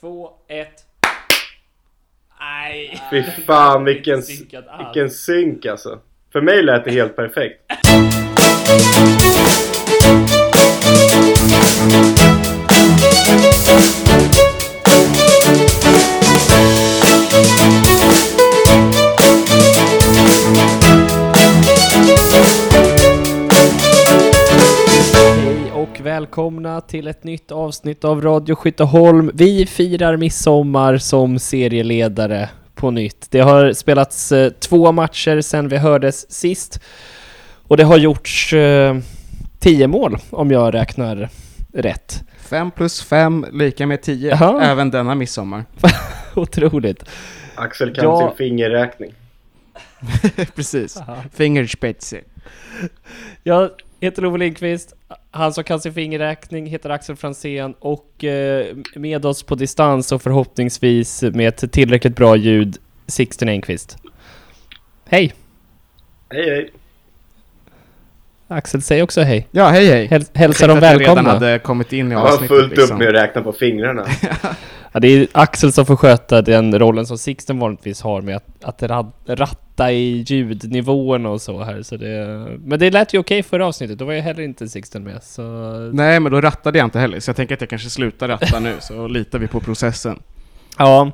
två, ett. Nej. Fy fan vilken, vilken synk alltså. För mig lät det helt perfekt. Välkomna till ett nytt avsnitt av Radio Skytteholm. Vi firar midsommar som serieledare på nytt. Det har spelats eh, två matcher sedan vi hördes sist. Och det har gjorts eh, tio mål om jag räknar rätt. 5 plus 5 lika med 10, Jaha. även denna midsommar. Otroligt. Axel kan Ja. sin fingerräkning. Precis. Fingerspetze. Jag heter Ove Lindqvist, han som kan sin fingerräkning heter Axel Fransén och eh, med oss på distans och förhoppningsvis med ett tillräckligt bra ljud, Sixten Engqvist. Hej! Hej hej. Axel, säg också hej. Ja, hej hej. Häl hälsa dem att jag redan välkomna. hade kommit in i Jag har avsnittet fullt upp liksom. med att räkna på fingrarna. Ja, det är Axel som får sköta den rollen som Sixten vanligtvis har med att, att rad, ratta i ljudnivåerna och så här. Så det, men det lät ju okej förra avsnittet, då var ju heller inte Sixten med. Så Nej, men då rattade jag inte heller, så jag tänker att jag kanske slutar ratta nu, så litar vi på processen. Ja.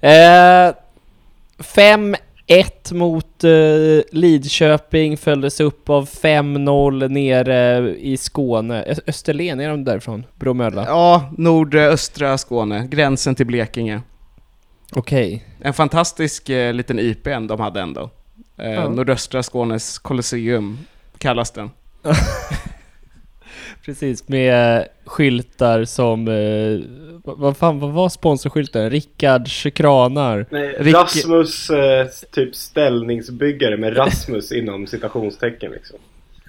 Eh, 5-1 mot eh, Lidköping följdes upp av 5-0 nere i Skåne. Ö- Österlen, är de därifrån? Bromölla? Ja, nordöstra Skåne, gränsen till Blekinge. Okej. En fantastisk eh, liten IPN de hade ändå. Eh, Ja. Nordöstra Skånes Colosseum kallas den. Precis, med skyltar som... Eh, vad, fan, vad var sponsorskylten? Rickards kranar. Nej, Rick- Rasmus eh, typ ställningsbyggare med Rasmus inom citationstecken liksom.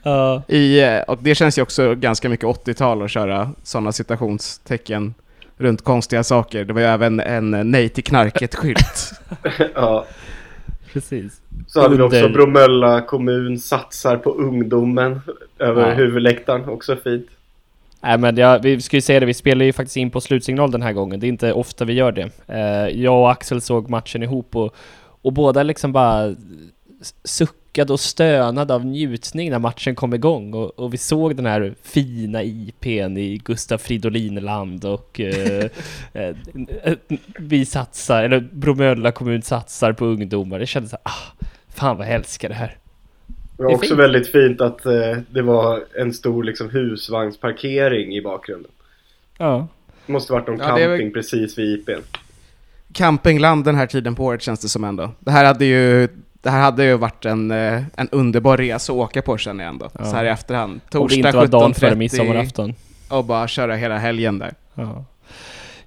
Ja. I, eh, och det känns ju också ganska mycket 80-tal att köra sådana citationstecken runt konstiga saker. Det var ju även en nej till knarket-skylt. ja. Precis. Så hade vi också Bromölla kommun satsar på ungdomen över Ja. huvudläktaren. Också fint. Nej men ja, vi ska ju säga det, vi spelar ju faktiskt in på slutsignal den här gången. Det är inte ofta vi gör det. Eh, jag och Axel såg matchen ihop och, och båda liksom bara s- suckade och stönade av njutning när matchen kom igång. Och, och vi såg den här fina IPn i Gustav Fridolin-land och eh, eh, vi satsar, eller Bromölla kommun satsar på ungdomar. Det kändes så här, ah, fan vad jag älskar det här. Det var Det också fint. väldigt fint att eh, det var en stor liksom, husvagnsparkering i bakgrunden. Ja. Det måste varit någon Ja, camping precis vid IPn. Campingland den här tiden på året känns det som ändå. Det här hade ju, det här hade ju varit en, eh, en underbar resa att åka på känner jag ändå. Ja. Så här i efterhand. Det Torsdag inte var dagen före 17.30 midsommarafton. och bara köra hela helgen där. Ja,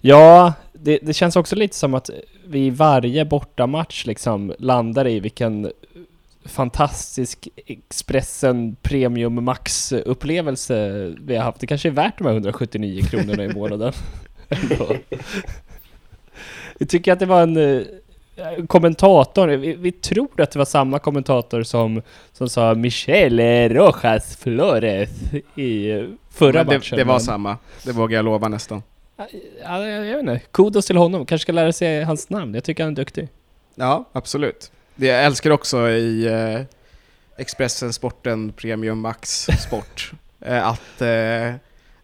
ja det, det känns också lite som att vi i varje bortamatch liksom landar i vilken fantastisk Expressen Premium Max-upplevelse vi har haft. Det kanske är värt de här 179 kronorna i månaden. Vi tycker att det var en eh, kommentator, vi, vi tror att det var samma kommentator som, som sa Michele Rojas Flores i förra det, matchen. det var samma, det vågar jag lova nästan. Ja, jag, jag vet inte. Kudos till honom. Kanske ska lära sig hans namn. Jag tycker han är duktig. Ja, absolut. Det jag älskar också i eh, Expressen Sporten Premium Max Sport eh, att eh,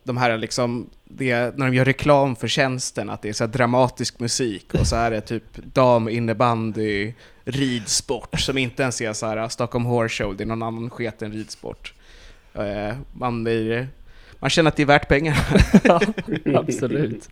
de här liksom, det, när de gör reklam för tjänsten, att det är så här dramatisk musik och så är det typ daminnebandy, ridsport som inte ens är så här Stockholm Horse Show, det är någon annan sketen ridsport. Eh, man, blir, man känner att det är värt pengar. ja, absolut.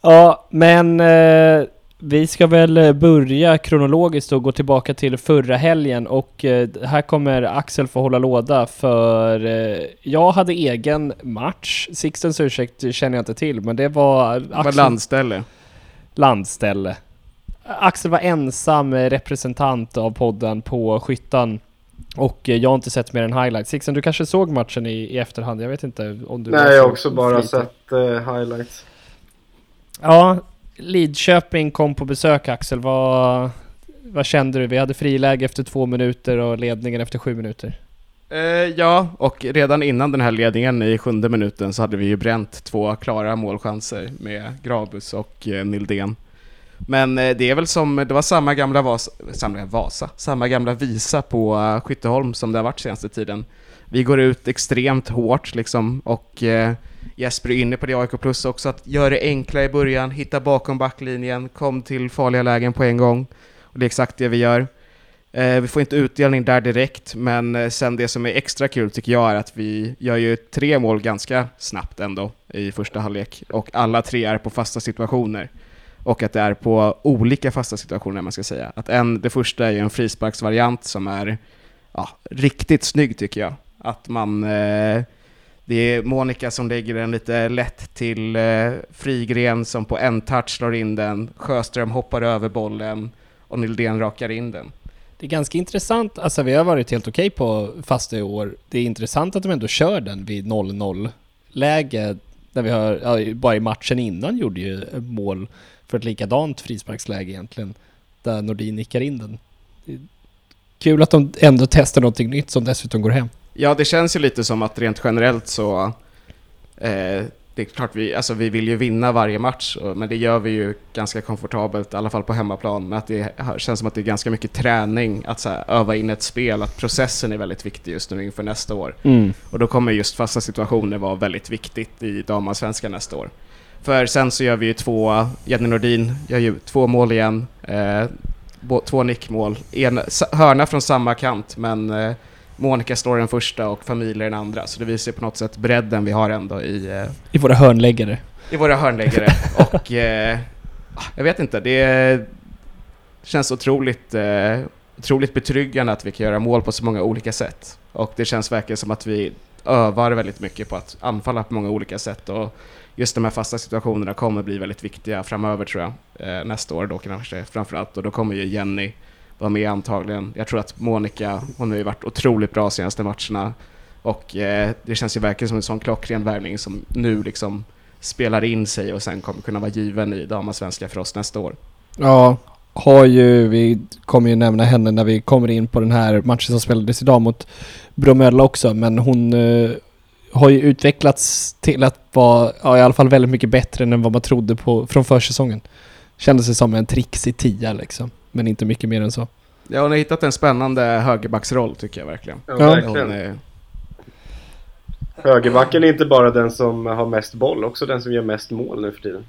Ja, men eh, vi ska väl eh, börja kronologiskt och gå tillbaka till förra helgen och eh, här kommer Axel få hålla låda för eh, jag hade egen match. Sixtens ursäkt känner jag inte till, men det var Det var Axel landställe. landställe. Axel var ensam representant av podden på skyttan. Och jag har inte sett mer än highlights. Sixten, du kanske såg matchen i, i efterhand? Jag vet inte om du... Nej, jag har också bara flitig. sett eh, highlights. Ja, Lidköping kom på besök Axel. Vad, vad kände du? Vi hade friläge efter två minuter och ledningen efter sju minuter. Eh, ja, och redan innan den här ledningen i sjunde minuten så hade vi ju bränt två klara målchanser med Grabus och eh, Nildén. Men eh, det är väl som, det var samma gamla Vasa, samma Vasa, samma gamla visa på uh, Skytteholm som det har varit senaste tiden. Vi går ut extremt hårt liksom och eh, Jesper är inne på det AIK Plus också, att göra det enkla i början, hitta bakom backlinjen, kom till farliga lägen på en gång. Och det är exakt det vi gör. Eh, vi får inte utdelning där direkt, men eh, sen det som är extra kul tycker jag är att vi gör ju tre mål ganska snabbt ändå i första halvlek och alla tre är på fasta situationer. Och att det är på olika fasta situationer man ska säga. Att en, det första är ju en frisparksvariant som är ja, riktigt snygg tycker jag. Att man eh, det är Monica som lägger den lite lätt till eh, Frigren som på en touch slår in den. Sjöström hoppar över bollen och Nildén rakar in den. Det är ganska intressant, alltså vi har varit helt okej på fasta i år. Det är intressant att de ändå kör den vid 0-0 läge. Där vi har, ja, bara i matchen innan gjorde ju mål för ett likadant frisparksläge egentligen. Där Nordin nickar in den. Kul att de ändå testar någonting nytt som dessutom går hem. Ja, det känns ju lite som att rent generellt så... Eh, det är klart, vi, alltså vi vill ju vinna varje match, men det gör vi ju ganska komfortabelt, i alla fall på hemmaplan. Men att det känns som att det är ganska mycket träning att så här, öva in ett spel, att processen är väldigt viktig just nu inför nästa år. Mm. Och då kommer just fasta situationer vara väldigt viktigt i damallsvenskan nästa år. För sen så gör vi ju två, Jenny Nordin gör ju två mål igen, eh, två nickmål, en hörna från samma kant, men eh, Monica slår den första och familjer den andra. Så det visar på något sätt bredden vi har ändå i... Eh, I våra hörnläggare. I våra hörnläggare. och eh, jag vet inte, det känns otroligt, eh, otroligt betryggande att vi kan göra mål på så många olika sätt. Och det känns verkligen som att vi övar väldigt mycket på att anfalla på många olika sätt. Och just de här fasta situationerna kommer bli väldigt viktiga framöver tror jag. Eh, nästa år då kanske framförallt. Och då kommer ju Jenny vara med antagligen. Jag tror att Monica, hon har ju varit otroligt bra senaste matcherna. Och eh, det känns ju verkligen som en sån klockren värvning som nu liksom spelar in sig och sen kommer kunna vara given i svenska för oss nästa år. Ja, har ju, vi kommer ju nämna henne när vi kommer in på den här matchen som spelades idag mot Bromölla också, men hon eh, har ju utvecklats till att vara, ja, i alla fall väldigt mycket bättre än vad man trodde på från försäsongen. Kändes det som en trixig tia liksom men inte mycket mer än så. Ja, hon har hittat en spännande högerbacksroll tycker jag verkligen. Ja, verkligen. Är... Högerbacken är inte bara den som har mest boll, också den som gör mest mål nu för tiden.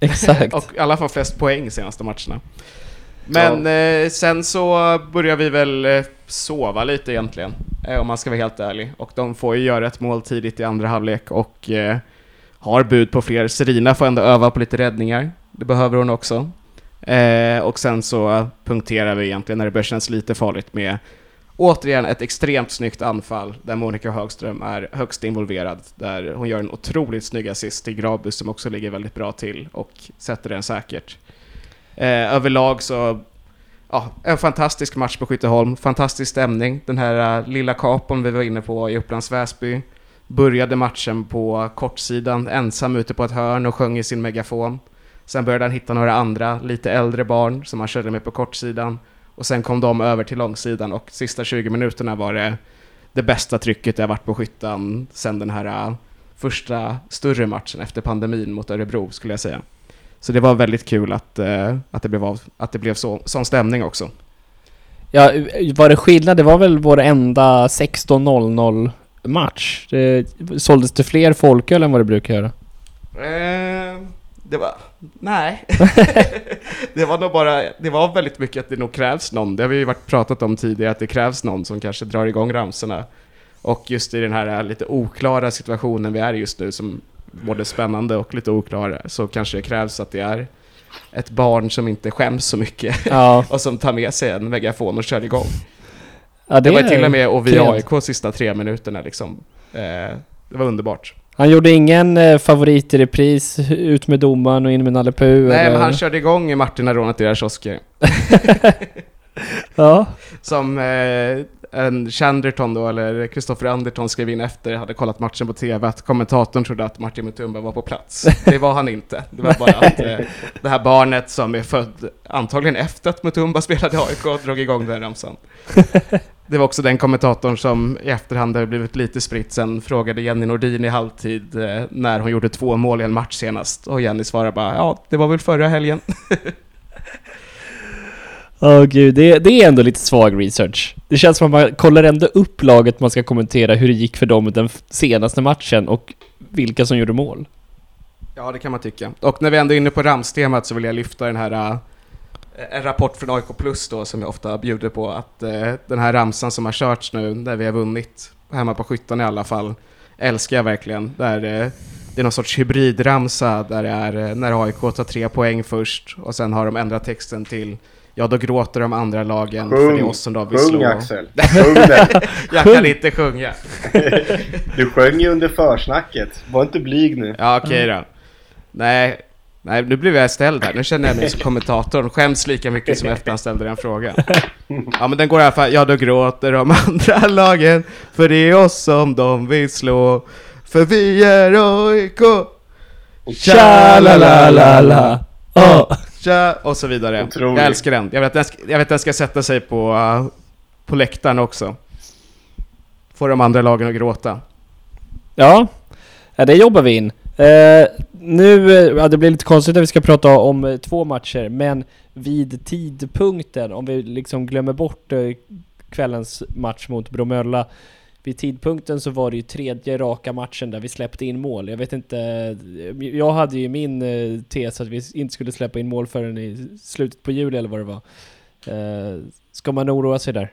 Exakt. och i alla fall flest poäng senaste matcherna. Men ja. eh, sen så börjar vi väl eh, sova lite egentligen, eh, om man ska vara helt ärlig. Och de får ju göra ett mål tidigt i andra halvlek och eh, har bud på fler. Serina får ändå öva på lite räddningar. Det behöver hon också. Eh, och sen så punkterar vi egentligen när det börjar kännas lite farligt med återigen ett extremt snyggt anfall där Monica Högström är högst involverad. Där hon gör en otroligt snygg assist till Grabus som också ligger väldigt bra till och sätter den säkert. Eh, överlag så, ja, en fantastisk match på Skytteholm, fantastisk stämning. Den här uh, lilla kapon vi var inne på i Upplands Väsby började matchen på kortsidan ensam ute på ett hörn och sjöng i sin megafon. Sen började han hitta några andra, lite äldre barn som han körde med på kortsidan. Och sen kom de över till långsidan och sista 20 minuterna var det det bästa trycket jag varit på skyttan sen den här uh, första större matchen efter pandemin mot Örebro skulle jag säga. Så det var väldigt kul att, uh, att det blev, av, att det blev så, sån stämning också. Ja, var det skillnad? Det var väl vår enda 16.00 match? Det såldes det fler folköl än vad det brukar göra? Uh det var, nej. det var nog bara, det var väldigt mycket att det nog krävs någon. Det har vi ju varit pratat om tidigare, att det krävs någon som kanske drar igång ramsorna. Och just i den här lite oklara situationen vi är just nu, som både spännande och lite oklara, så kanske det krävs att det är ett barn som inte skäms så mycket ja. och som tar med sig en megafon och kör igång. Ja, det, det var till och med och vi AIK sista tre minuterna liksom. Eh, det var underbart. Han gjorde ingen eh, favorit i repris, ut med domaren och in med Nalle Puh, Nej, eller? men han körde igång Martin rånat deras kiosker. ja. Som eh, en Chanderton då, eller Kristoffer Anderton skrev in efter, hade kollat matchen på TV, att kommentatorn trodde att Martin Mutumba var på plats. Det var han inte. Det var bara att eh, det här barnet som är född antagligen efter att Mutumba spelade i AIK drog igång den ramsan. Det var också den kommentatorn som i efterhand har blivit lite spritt sen frågade Jenny Nordin i halvtid eh, när hon gjorde två mål i en match senast. Och Jenny svarade bara ja, det var väl förra helgen. Åh gud, det, det är ändå lite svag research. Det känns som att man kollar ändå upp laget man ska kommentera hur det gick för dem i den senaste matchen och vilka som gjorde mål. Ja, det kan man tycka. Och när vi ändå är inne på Rams-temat så vill jag lyfta den här äh, en rapport från AIK Plus då som jag ofta bjuder på att äh, den här ramsan som har körts nu där vi har vunnit hemma på skyttan i alla fall älskar jag verkligen. Där äh, det är någon sorts hybridramsa där det är äh, när AIK tar tre poäng först och sen har de ändrat texten till Ja, då gråter de andra lagen för det är oss som de vill sjung slå. Axel. Sjung den. Jag kan inte sjunga. Du sjöng ju under försnacket. Var inte blyg nu. Ja, okej då. Nej, nej, nu blev jag ställd här. Nu känner jag mig som kommentatorn. Skäms lika mycket som efter han ställde den frågan. Ja, men den går i alla fall. Ja, då gråter de andra lagen. För det är oss som de vill slå. För vi är AIK. Tja la la la la. Åh. Tja, och så vidare. Otroligt. Jag älskar den. Jag vet, att den ska- jag vet att den ska sätta sig på, uh, på läktaren också. Få de andra lagen att gråta. Ja, ja det jobbar vi in. Eh, nu, eh, ja, det blir lite konstigt när vi ska prata om eh, två matcher, men vid tidpunkten, om vi liksom glömmer bort eh, kvällens match mot Bromölla, vid tidpunkten så var det ju tredje raka matchen där vi släppte in mål. Jag vet inte, jag hade ju min tes att vi inte skulle släppa in mål förrän i slutet på juli eller vad det var. Ska man oroa sig där?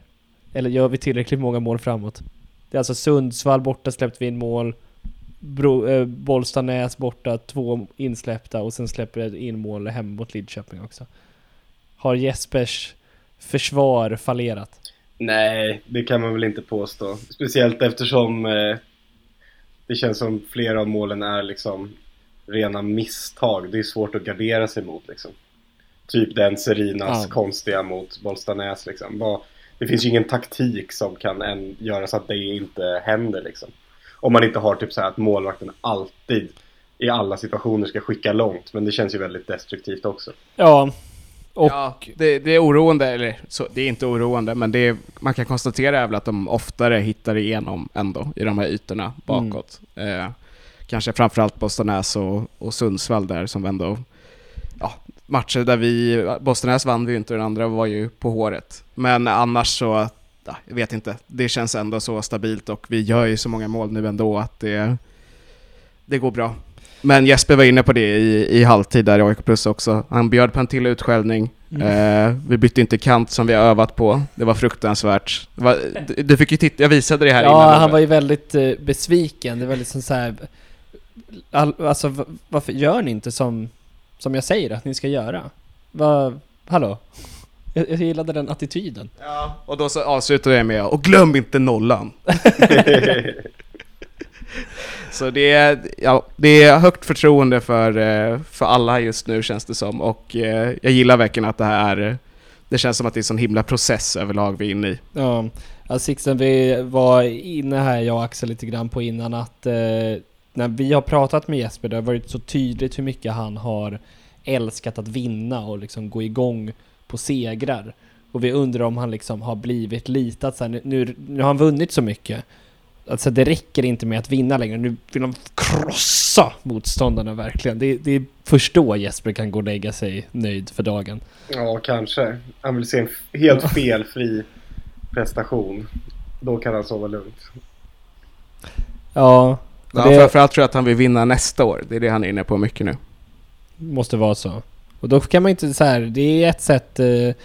Eller gör vi tillräckligt många mål framåt? Det är alltså Sundsvall borta släppte vi in mål. Bro, eh, Bollstanäs borta, två insläppta och sen släpper jag in mål hemma mot Lidköping också. Har Jespers försvar fallerat? Nej, det kan man väl inte påstå. Speciellt eftersom eh, det känns som flera av målen är liksom rena misstag. Det är svårt att gardera sig mot liksom. Typ den Serinas Ja. konstiga mot Bollstanäs liksom. Det finns ju ingen taktik som kan än göra så att det inte händer liksom. Om man inte har typ så här att målvakten alltid i alla situationer ska skicka långt. Men det känns ju väldigt destruktivt också. Ja. Och Ja, det, det är oroande, eller så, det är inte oroande, men det är, man kan konstatera är väl att de oftare hittar igenom ändå i de här ytorna bakåt. Eh, kanske framförallt Bostanäs och, och Sundsvall där som ändå, ja, matcher där vi, Bostanäs vann vi ju inte, den andra var ju på håret. Men annars så, ja, jag vet inte, det känns ändå så stabilt och vi gör ju så många mål nu ändå att det, det går bra. Men Jesper var inne på det i, i halvtid där i AIK Plus också. Han bjöd på en till utskällning. Eh, vi bytte inte kant som vi har övat på. Det var fruktansvärt. Det var, du, du fick ju titta, jag visade det här ja, innan. han Robert. var ju väldigt eh, besviken. Det var liksom så här. All, alltså varför gör ni inte som, som jag säger att ni ska göra? Va, hallå? Jag, jag gillade den attityden. Ja, och då så avslutade jag med och glöm inte nollan. Så det är, ja, det är högt förtroende för, eh, för alla just nu känns det som och eh, jag gillar verkligen att det här är, det känns som att det är en sån himla process överlag vi är inne i. Ja, alltså Sixten, vi var inne här, jag och Axel lite grann på innan att eh, när vi har pratat med Jesper, det har varit så tydligt hur mycket han har älskat att vinna och liksom gå igång på segrar. Och vi undrar om han liksom har blivit lite att så här, nu, nu, nu har han vunnit så mycket. Alltså det räcker inte med att vinna längre, nu vill han krossa motståndarna verkligen. Det, det är först då Jesper kan gå och lägga sig nöjd för dagen. Ja, kanske. Han vill se en helt felfri prestation. Då kan han sova lugnt. Ja, Ja, det Framförallt tror jag att han vill vinna nästa år, det är det han är inne på mycket nu. måste vara så. Och då kan man inte så här, det är ett sätt eh,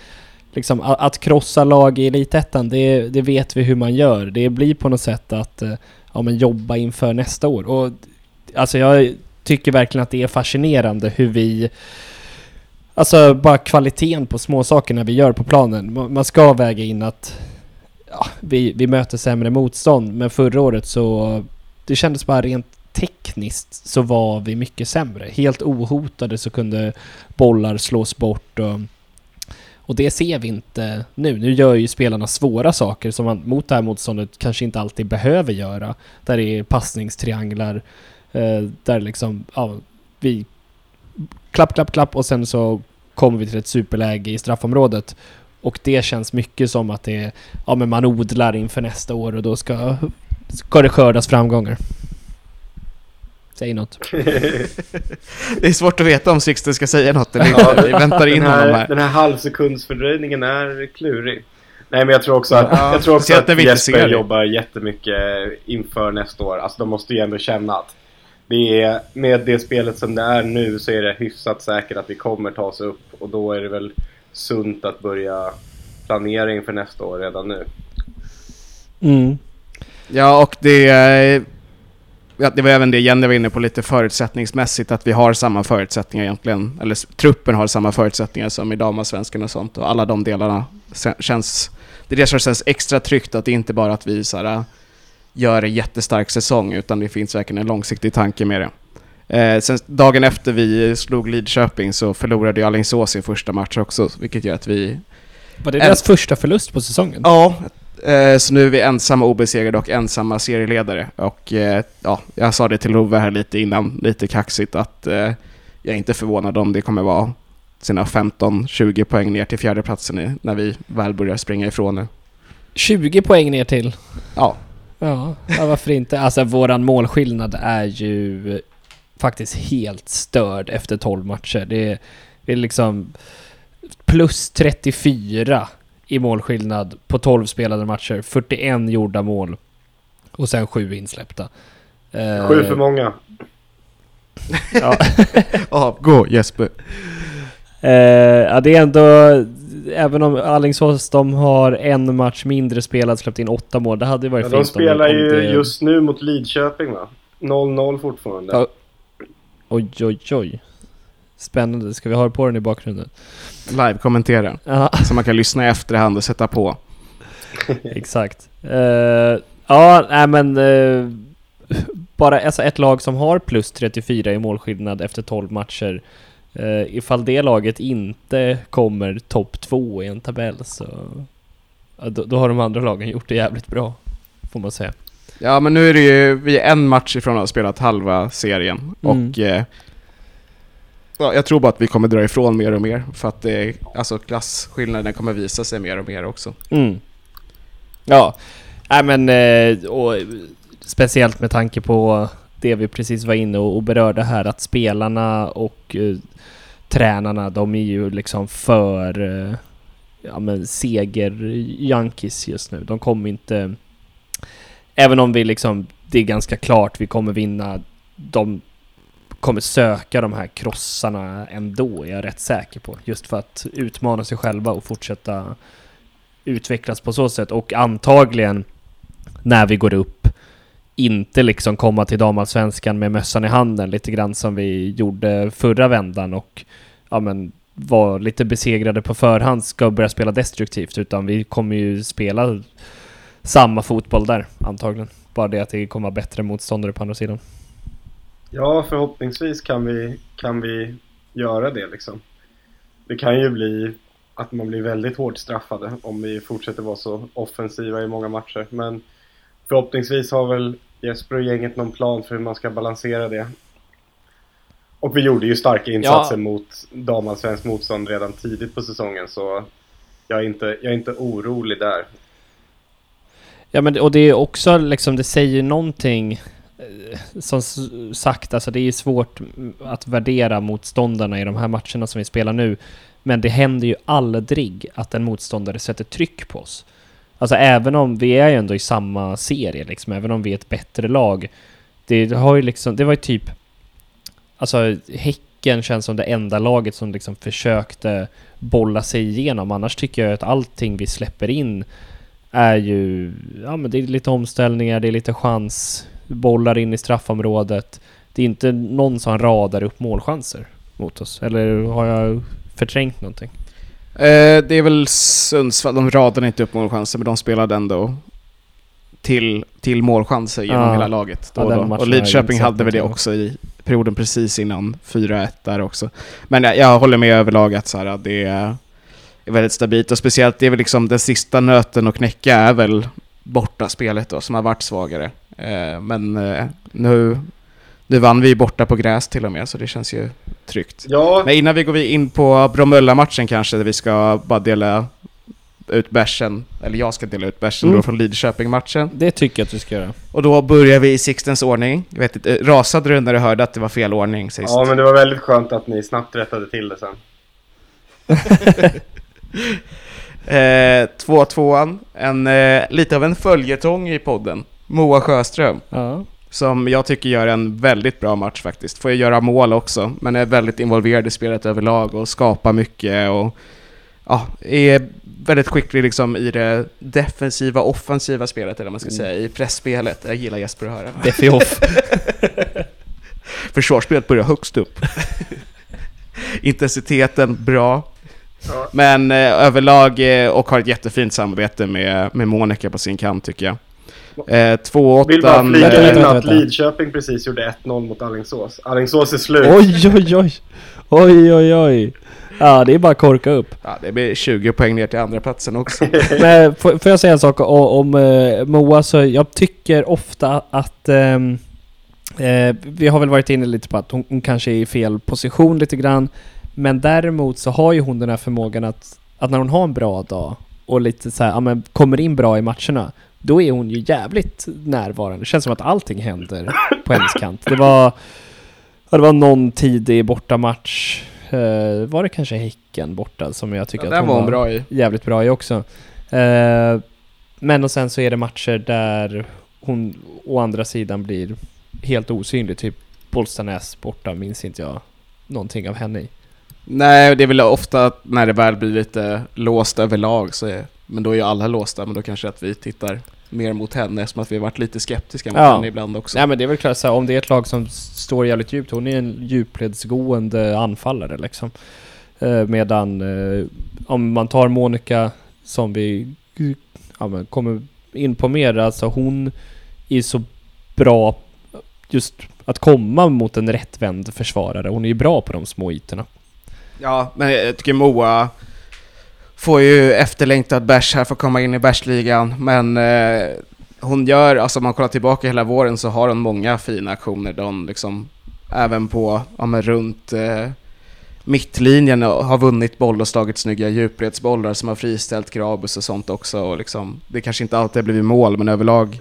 liksom att krossa lag i Elitettan, det, det vet vi hur man gör. Det blir på något sätt att eh, ja, men jobba inför nästa år. Och alltså jag tycker verkligen att det är fascinerande hur vi Alltså bara kvaliteten på småsakerna vi gör på planen. Man ska väga in att ja, vi, vi möter sämre motstånd, men förra året så det kändes bara rent tekniskt så var vi mycket sämre. Helt ohotade så kunde bollar slås bort och, och det ser vi inte nu. Nu gör ju spelarna svåra saker som man mot det här motståndet kanske inte alltid behöver göra. Där det är passningstrianglar, eh, där liksom, ja, vi klapp, klapp, klapp och sen så kommer vi till ett superläge i straffområdet Och det känns mycket som att det är, ja men man odlar inför nästa år och då ska, ska det skördas framgångar. Säg något. Det är svårt att veta om Sixten ska säga något eller Ja, inte. Vi väntar in den honom här, här. den här halvsekundsfördröjningen är klurig. Nej men jag tror också att, Ja, jag tror också att inte Jesper jobbar jättemycket inför nästa år. Alltså de måste ju ändå känna att det är, med det spelet som det är nu så är det hyfsat säkert att vi kommer ta oss upp. Och då är det väl sunt att börja planering för nästa år redan nu. Mm. Ja, och det... det var även det Jenny var inne på lite förutsättningsmässigt, att vi har samma förutsättningar egentligen. Eller truppen har samma förutsättningar som i damallsvenskan och sånt. Och alla de delarna känns... Det är det som känns extra tryggt, att det inte bara att vi så här, gör en jättestark säsong, utan det finns verkligen en långsiktig tanke med det. Eh, sen dagen efter vi slog Lidköping så förlorade ju Alingsås sin första match också, vilket gör att vi Var det En- deras första förlust på säsongen? Ja, så nu är vi ensamma obesegrade och ensamma serieledare. Och eh, ja, jag sa det till Love här lite innan, lite kaxigt, att eh, jag är inte förvånad om det kommer vara sina 15-20 poäng ner till fjärdeplatsen när vi väl börjar springa ifrån nu. 20 poäng ner till. Ja, Ja, ja varför inte? Alltså våran målskillnad är ju faktiskt helt störd efter 12 matcher. Det är, det är liksom plus 34 i målskillnad på 12 spelade matcher. 41 gjorda mål. Och sen 7 insläppta. Eh, Sju för många. Ja, ja gå Jesper. Eh, ja, det är ändå... Även om Alingsås de har en match mindre spelad, släppt in åtta mål. Det hade ju varit Ja, fint de spelar om, om ju det... just nu mot Lidköping va? 0-0 fortfarande. Ja. Oj, oj, oj. Spännande. Ska vi ha på den i bakgrunden? Live-kommentera. Ja, Så man kan lyssna i efterhand och sätta på. exakt. Eh, ja, nej men... eh, bara alltså ett lag som har plus 34 i målskillnad efter 12 matcher. Uh, ifall det laget inte kommer topp två i en tabell så... då, då har de andra lagen gjort det jävligt bra. Får man säga. Ja, men nu är det ju, vi är en match ifrån att ha spelat halva serien. Mm. Och ja, jag tror bara att vi kommer dra ifrån mer och mer. För att det, alltså klasskillnaden kommer visa sig mer och mer också. Mm. Ja, äh, men eh, och speciellt med tanke på det vi precis var inne och, och berörde här att spelarna och uh, tränarna de är ju liksom för uh, ja men seger Yankees just nu. De kommer inte Även om vi liksom det är ganska klart vi kommer vinna de kommer söka de här krossarna ändå, är jag rätt säker på. Just för att utmana sig själva och fortsätta utvecklas på så sätt och antagligen när vi går upp inte liksom komma till damallsvenskan med mössan i handen lite grann som vi gjorde förra vändan och ja men var lite besegrade på förhand ska börja spela destruktivt utan vi kommer ju spela samma fotboll där antagligen. Bara det att det kommer vara bättre motståndare på andra sidan. Ja, förhoppningsvis kan vi, kan vi göra det liksom. Det kan ju bli att man blir väldigt hårt straffade om vi fortsätter vara så offensiva i många matcher. Men förhoppningsvis har väl Jesper och gänget någon plan för hur man ska balansera det. Och vi gjorde ju starka insatser Ja. mot damallsvenskt motstånd redan tidigt på säsongen så jag är inte, jag är inte orolig där. Ja men och det är också liksom, det säger någonting Eh, som sagt, alltså det är svårt att värdera motståndarna i de här matcherna som vi spelar nu. Men det händer ju aldrig att en motståndare sätter tryck på oss. Alltså även om vi är ju ändå i samma serie liksom, även om vi är ett bättre lag. Det har ju liksom, det var ju typ Alltså Häcken känns som det enda laget som liksom försökte bolla sig igenom. Annars tycker jag att allting vi släpper in är ju, ja men det är lite omställningar, det är lite chans, bollar in i straffområdet. Det är inte någon som radar upp målchanser mot oss. Eller har jag förträngt någonting? Eh, det är väl Sundsvall, de radade inte upp målchanser men de spelade ändå till, till målchanser genom Ja. hela laget. Då Ja, och, och Lidköping hade väl det också i perioden precis innan 4-1 där också. Men jag, jag håller med överlag att så här, det är, väldigt stabilt och speciellt det är väl liksom den sista nöten att knäcka är väl borta spelet då som har varit svagare. Eh, men eh, nu, nu vann vi borta på gräs till och med så det känns ju tryggt. Ja, Men innan vi går in på Bromölla-matchen kanske, där vi ska bara dela ut bärsen, eller jag ska dela ut bärsen Mm. då från Lidköping-matchen. Det tycker jag att du ska göra. Och då börjar vi i Sixtens ordning. Jag vet inte, rasade du när du hörde att det var fel ordning sist? Ja, men det var väldigt skönt att ni snabbt rättade till det sen. Eh, 2-2an, en, eh, lite av en följetong i podden. Moa Sjöström, Ja. som jag tycker gör en väldigt bra match faktiskt. Får ju göra mål också, men är väldigt involverad i spelet överlag och skapar mycket och ja, är väldigt skicklig liksom i det defensiva, offensiva spelet, eller vad man ska säga, i pressspelet. Jag gillar Jesper att höra. Defi off. Försvarsspelet börjar högst upp. Intensiteten bra. Ja. Men eh, överlag eh, och har ett jättefint samarbete med, med Monica på sin kant tycker jag. Eh, 2-8. Vill bara flika in att. Lidköping precis gjorde 1-0 mot Alingsås. Alingsås är slut. Oj, oj, oj. Oj, oj, oj. Ja, det är bara att korka upp. Ja, det blir 20 poäng ner till andra platsen också. Men får, får jag säga en sak om, om eh, Moa? Så jag tycker ofta att... ehm, eh, vi har väl varit inne lite på att hon, hon kanske är i fel position lite grann. Men däremot så har ju hon den här förmågan att, att när hon har en bra dag och lite så här, ja, men kommer in bra i matcherna, då är hon ju jävligt närvarande. Det känns som att allting händer på hennes kant. Det var, det var någon tidig bortamatch. Eh, var det kanske Häcken borta som jag tycker Ja, att den var hon bra i. jävligt bra i också. Eh, men och sen så är det matcher där hon å andra sidan blir helt osynlig. Typ Bollstanäs borta minns inte jag någonting av henne i. Nej, det är väl ofta när det väl blir lite låst överlag så är, men då är ju alla låsta, men då kanske att vi tittar mer mot henne eftersom att vi har varit lite skeptiska mot Ja. henne ibland också. Nej men det är väl klart så här, om det är ett lag som står jävligt djupt, hon är en djupledsgående anfallare liksom. Eh, medan eh, om man tar Monica som vi ja, men kommer in på mer, alltså hon är så bra just att komma mot en rättvänd försvarare. Hon är ju bra på de små ytorna. Ja, men jag tycker Moa får ju efterlängtad bärs här för att komma in i bärsligan, men eh, hon gör, alltså om man kollar tillbaka hela våren så har hon många fina aktioner där hon liksom även på, ja men runt eh, mittlinjen har vunnit boll och slagit snygga djupledsbollar som har friställt Grabus och sånt också och liksom, det kanske inte alltid har blivit mål men överlag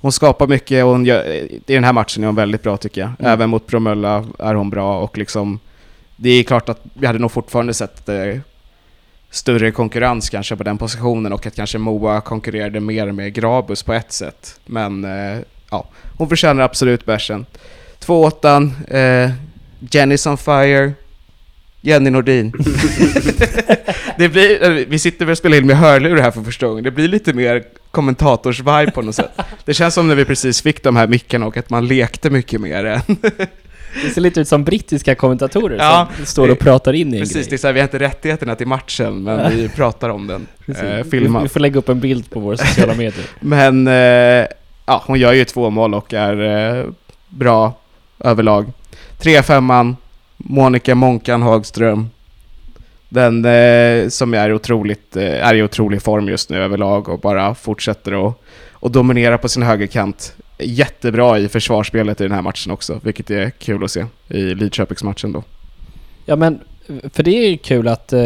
hon skapar mycket och hon gör, i den här matchen är hon väldigt bra tycker jag. Mm. Även mot Bromölla är hon bra och liksom det är klart att vi hade nog fortfarande sett eh, större konkurrens kanske på den positionen och att kanske Moa konkurrerade mer med Grabus på ett sätt. Men eh, ja, hon förtjänar absolut bärsen. 2-8, eh, Jenny's on fire, Jenny Nordin. det blir, eh, vi sitter väl och spelar in med hörlurar här för första gången. Det blir lite mer kommentators-vibe på något sätt. Det känns som när vi precis fick de här mickarna och att man lekte mycket mer än Det ser lite ut som brittiska kommentatorer Ja, som står och pratar in i en Precis, det är grej. så här, vi inte rättigheterna till matchen, men vi pratar om den. Eh, Vi, vi filmat. får lägga upp en bild på våra sociala medier. Men, eh, ja, hon gör ju två mål och är eh, bra överlag. 3-5an, Monica Monkan Hagström. Den eh, som är otroligt, eh, är i otrolig form just nu överlag och bara fortsätter att och dominera på sin högerkant. Jättebra i försvarsspelet i den här matchen också, vilket är kul att se i Lidköpingsmatchen då. Ja men, för det är ju kul att eh,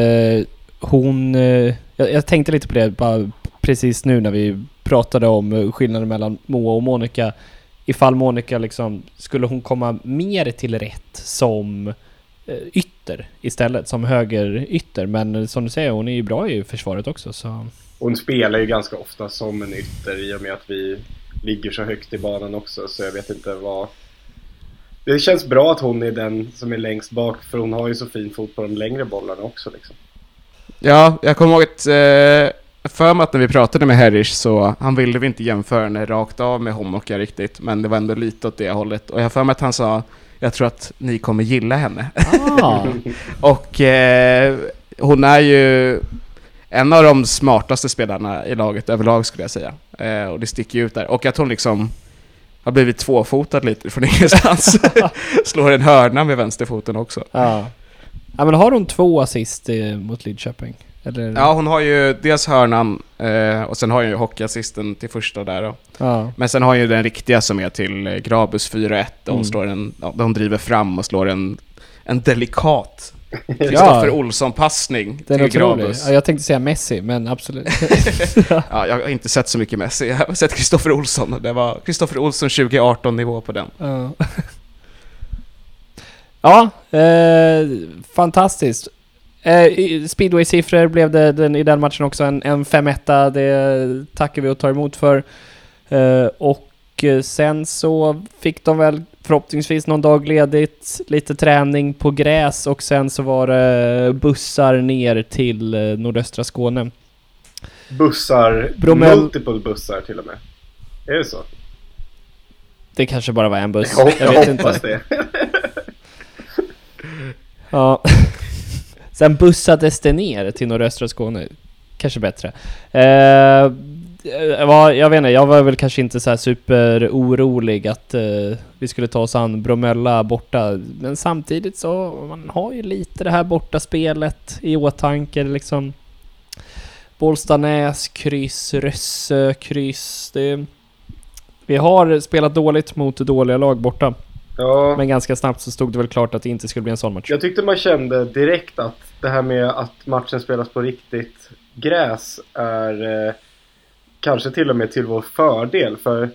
hon... Eh, jag, jag tänkte lite på det bara precis nu när vi pratade om eh, skillnaden mellan Moa och Monica. Ifall Monica liksom, skulle hon komma mer till rätt som eh, ytter istället, som högerytter. Men eh, som du säger, hon är ju bra i försvaret också så... Hon spelar ju ganska ofta som en ytter i och med att vi ligger så högt i banan också så jag vet inte vad... Det känns bra att hon är den som är längst bak för hon har ju så fin fot på de längre bollarna också liksom. Ja, jag kommer ihåg att eh, för mig att när vi pratade med Herrish så han ville vi inte jämföra henne rakt av med Homoka riktigt, men det var ändå lite åt det hållet. Och jag för mig att han sa jag tror att ni kommer gilla henne. Ah, Och eh, hon är ju en av de smartaste spelarna i laget överlag skulle jag säga. Eh, och det sticker ju ut där. Och att hon liksom har blivit tvåfotad lite från ingenstans. Slår en hörna med vänsterfoten också. ja. ja men har hon två assist eh, mot Lidköping? Eller? Ja, hon har ju dels hörnan eh, och sen har hon ju hockeyassisten till första där då. ja. Men sen har hon ju den riktiga som är till eh, Grabus 4-1 där hon, Mm. slår en, ja, hon driver fram och slår en en delikat Kristoffer Olsson-passning Den till. Grabus. Ja, jag tänkte säga Messi, men absolut. Ja, jag har inte sett så mycket Messi, jag har sett Kristoffer Olsson. Det var Kristoffer Olsson 2018-nivå på den. Ja, ja eh, fantastiskt. Eh, Speedway-siffror blev det den, i den matchen också en, en 5-1. Det tackar vi och tar emot för. Eh, och eh, sen så fick de väl förhoppningsvis någon dag ledigt, lite träning på gräs och sen så var det bussar ner till eh, nordöstra Skåne. Bussar, Bromell- multiple bussar till och med. Är det så? Det kanske bara var en buss. Jag, Jag vet inte. hoppas det. Ja. Sen bussades det ner till nordöstra Skåne. Kanske bättre. Eh, jag var, jag vet inte, jag var väl kanske inte så här super orolig att eh, vi skulle ta oss an Bromölla borta. Men samtidigt så, man har ju lite det här bortaspelet i åtanke liksom. Bollstanäs, kryss, Rössö, kryss. Det, vi har spelat dåligt mot dåliga lag borta. Ja, Men ganska snabbt så stod det väl klart att det inte skulle bli en sån match. jag tyckte man kände direkt att det här med att matchen spelas på riktigt gräs är eh, kanske till och med till vår fördel. För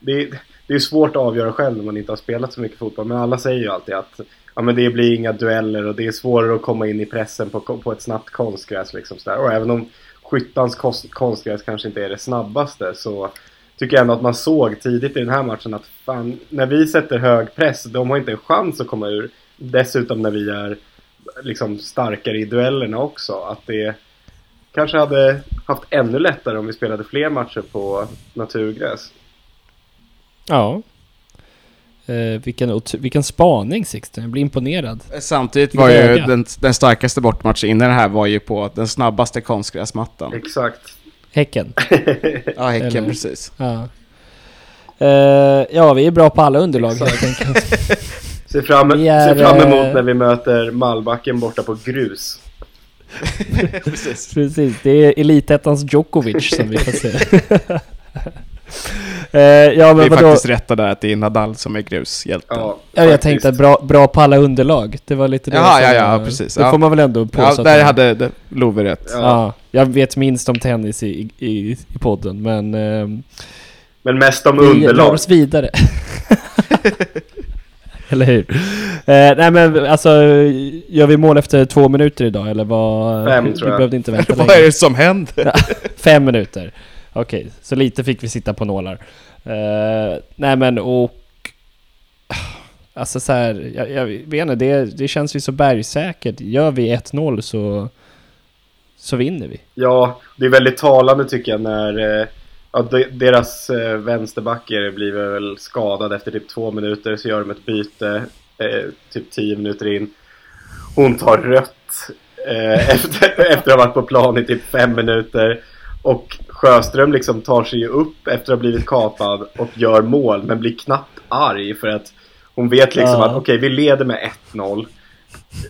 det, det är svårt att avgöra själv när man inte har spelat så mycket fotboll. Men alla säger ju alltid att ja, men det blir inga dueller och det är svårare att komma in i pressen på, på ett snabbt konstgräs. Liksom sådär. Och även om Skyttans konstgräs kanske inte är det snabbaste så tycker jag ändå att man såg tidigt i den här matchen att fan, när vi sätter hög press, de har inte en chans att komma ur. Dessutom när vi är liksom starkare i duellerna också. Att det kanske hade haft ännu lättare om vi spelade fler matcher på naturgräs. Ja. Eh, vilken, vilken spaning Sixten, jag blir imponerad. Samtidigt Vilket var ju den, den starkaste bortmatchen innan det här var ju på den snabbaste konstgräsmattan. Exakt. Häcken. Ja, Häcken Eller- precis. Ja. Eh, ja, vi är bra på alla underlag helt enkelt. Ser fram, Vi är, ser fram emot eh, när vi möter Malbacken borta på grus. precis. Precis, det är Elitettans Djokovic som vi får se. Eh, ja Det men är vadå? faktiskt rätt där att det är Nadal som är grushjälten. Ja, Ja, jag tänkte att bra, bra på alla underlag. Det var lite det Jaha, ja, ja, precis. Det Ja. får man väl ändå Ja, påstå. att där man- hade det- Love rätt. Ja. Ja, jag vet minst om tennis i, i, i podden, men ehm, Men mest om vi rör underlag. oss vidare. eller hur? Eh, nej men alltså, gör vi mål efter två minuter idag eller vad? Fem, vi tror jag. behövde inte vänta Vad är det som händer? Fem minuter. Okej, så lite fick vi sitta på nålar. Eh, nej men och... Alltså så här, jag, jag vet inte, det, det känns ju så bergsäkert. Gör vi 1-0 så, så vinner vi. Ja, det är väldigt talande tycker jag när eh, ja, de, deras eh, vänsterbacker blir väl skadad efter typ två minuter så gör de ett byte eh, typ tio minuter in. Hon tar rött eh, efter, efter att ha varit på plan i typ fem minuter. Och Sjöström liksom tar sig upp efter att ha blivit kapad och gör mål men blir knappt arg för att hon vet liksom Ja. att okej vi leder med 1-0.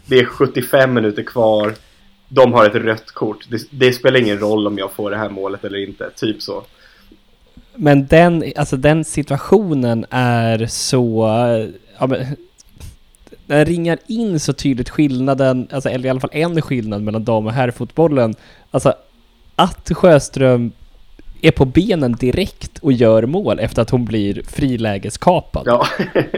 Det är 75 minuter kvar. De har ett rött kort. Det, det spelar ingen roll om jag får det här målet eller inte. Typ så. Men den, alltså den situationen är så... Ja, men, den ringar in så tydligt skillnaden, alltså, eller i alla fall en skillnad mellan dam och herrfotbollen. Alltså att Sjöström är på benen direkt och gör mål efter att hon blir frilägeskapad. Ja.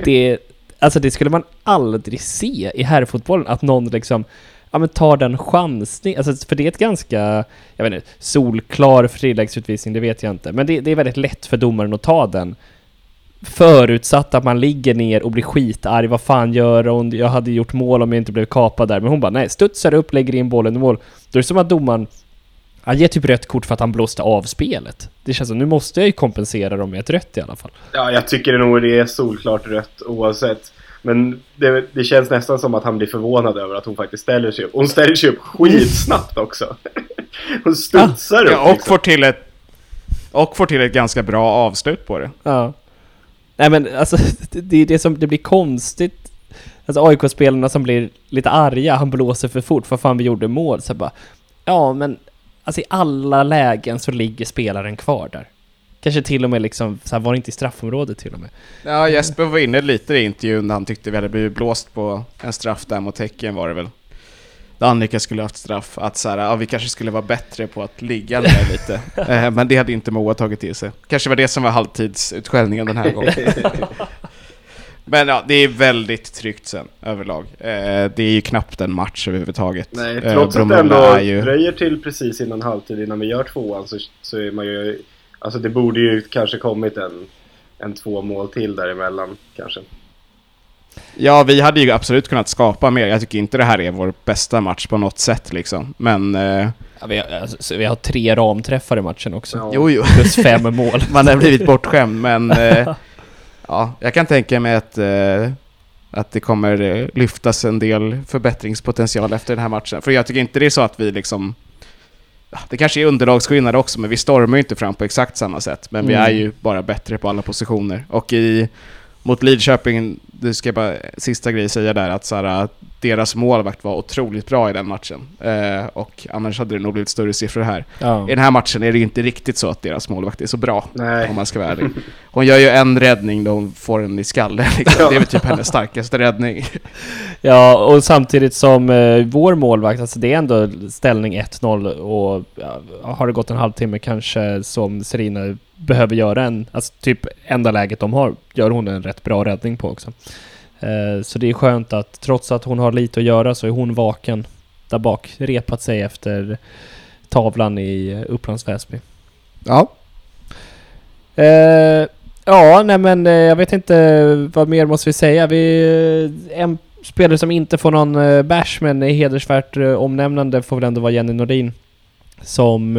Det, alltså det skulle man aldrig se i herrfotbollen, att någon liksom ja, men tar den chansning, alltså för det är ett ganska, jag vet inte, solklar friläggsutvisning, det vet jag inte, men det, det är väldigt lätt för domaren att ta den. Förutsatt att man ligger ner och blir skitarg, vad fan gör hon? Jag hade gjort mål om jag inte blev kapad där, men hon bara nej, studsar upp, lägger in bollen i mål. Då är det som att domaren han ger typ rött kort för att han blåste av spelet. Det känns som, nu måste jag ju kompensera dem med ett rött i alla fall. ja, jag tycker nog det är solklart rött oavsett. Men det, det känns nästan som att han blir förvånad över att hon faktiskt ställer sig upp. Hon ställer sig upp skitsnabbt också. Hon studsar upp Ja, och, liksom. får till ett, och får till ett ganska bra avslut på det. Ja. Nej men alltså, det- är det som, det blir konstigt. Alltså AIK-spelarna som blir lite arga, han blåser för fort, för fan vi gjorde mål. Så bara, ja men, alltså i alla lägen så ligger spelaren kvar där. Kanske till och med liksom, så här, var det inte i straffområdet till och med? Ja, Jesper var inne lite i intervjun när han tyckte vi hade blivit blåst på en straff där mot Häcken var det väl. Där Annika skulle haft straff, att så här, ja, vi kanske skulle vara bättre på att ligga ner lite. Eh, men det hade inte Moa tagit till sig. Kanske var det som var halvtidsutskällningen den här gången. Men ja, det är väldigt tryggt sen överlag. Eh, det är ju knappt en match överhuvudtaget. Nej, Eh, trots att det ändå ju... dröjer till precis innan halvtid innan vi gör tvåan så, så är man ju... Alltså det borde ju kanske kommit en, en två mål till däremellan kanske. Ja, vi hade ju absolut kunnat skapa mer. Jag tycker inte det här är vår bästa match på något sätt liksom. Men... Eh, Ja, vi, har, alltså, vi har tre ramträffar i matchen också. Ja. jo, jo. Plus fem mål. Man har blivit bortskämd, men... Eh, ja, jag kan tänka mig att, eh, att det kommer lyftas en del förbättringspotential efter den här matchen. För jag tycker inte det är så att vi liksom... Det kanske är underlagsskillnad också, men vi stormar ju inte fram på exakt samma sätt. Men vi Mm. är ju bara bättre på alla positioner. Och i, mot Lidköping, det ska jag bara sista grej säga där, att så här, deras målvakt var otroligt bra i den matchen. Eh, och annars hade det nog blivit större siffror här. Ja. I den här matchen är det ju inte riktigt så att deras målvakt är så bra, Nej. om man ska vara ärlig. Hon gör ju en räddning då hon får den i skallen. Liksom. Det är väl typ hennes starkaste räddning. Ja, och samtidigt som eh, vår målvakt, alltså det är ändå ställning 1-0 och ja, har det gått en halvtimme kanske som Serina behöver göra en, alltså typ enda läget de har, gör hon en rätt bra räddning på också. Eh, så det är skönt att trots att hon har lite att göra så är hon vaken där bak, repat sig efter tavlan i Upplands Väsby. Ja. Eh, ja, nej men eh, jag vet inte vad mer måste vi säga. Vi, eh, en spelare som inte får någon bash men är hedersvärt omnämnande får väl ändå vara Jenny Nordin. Som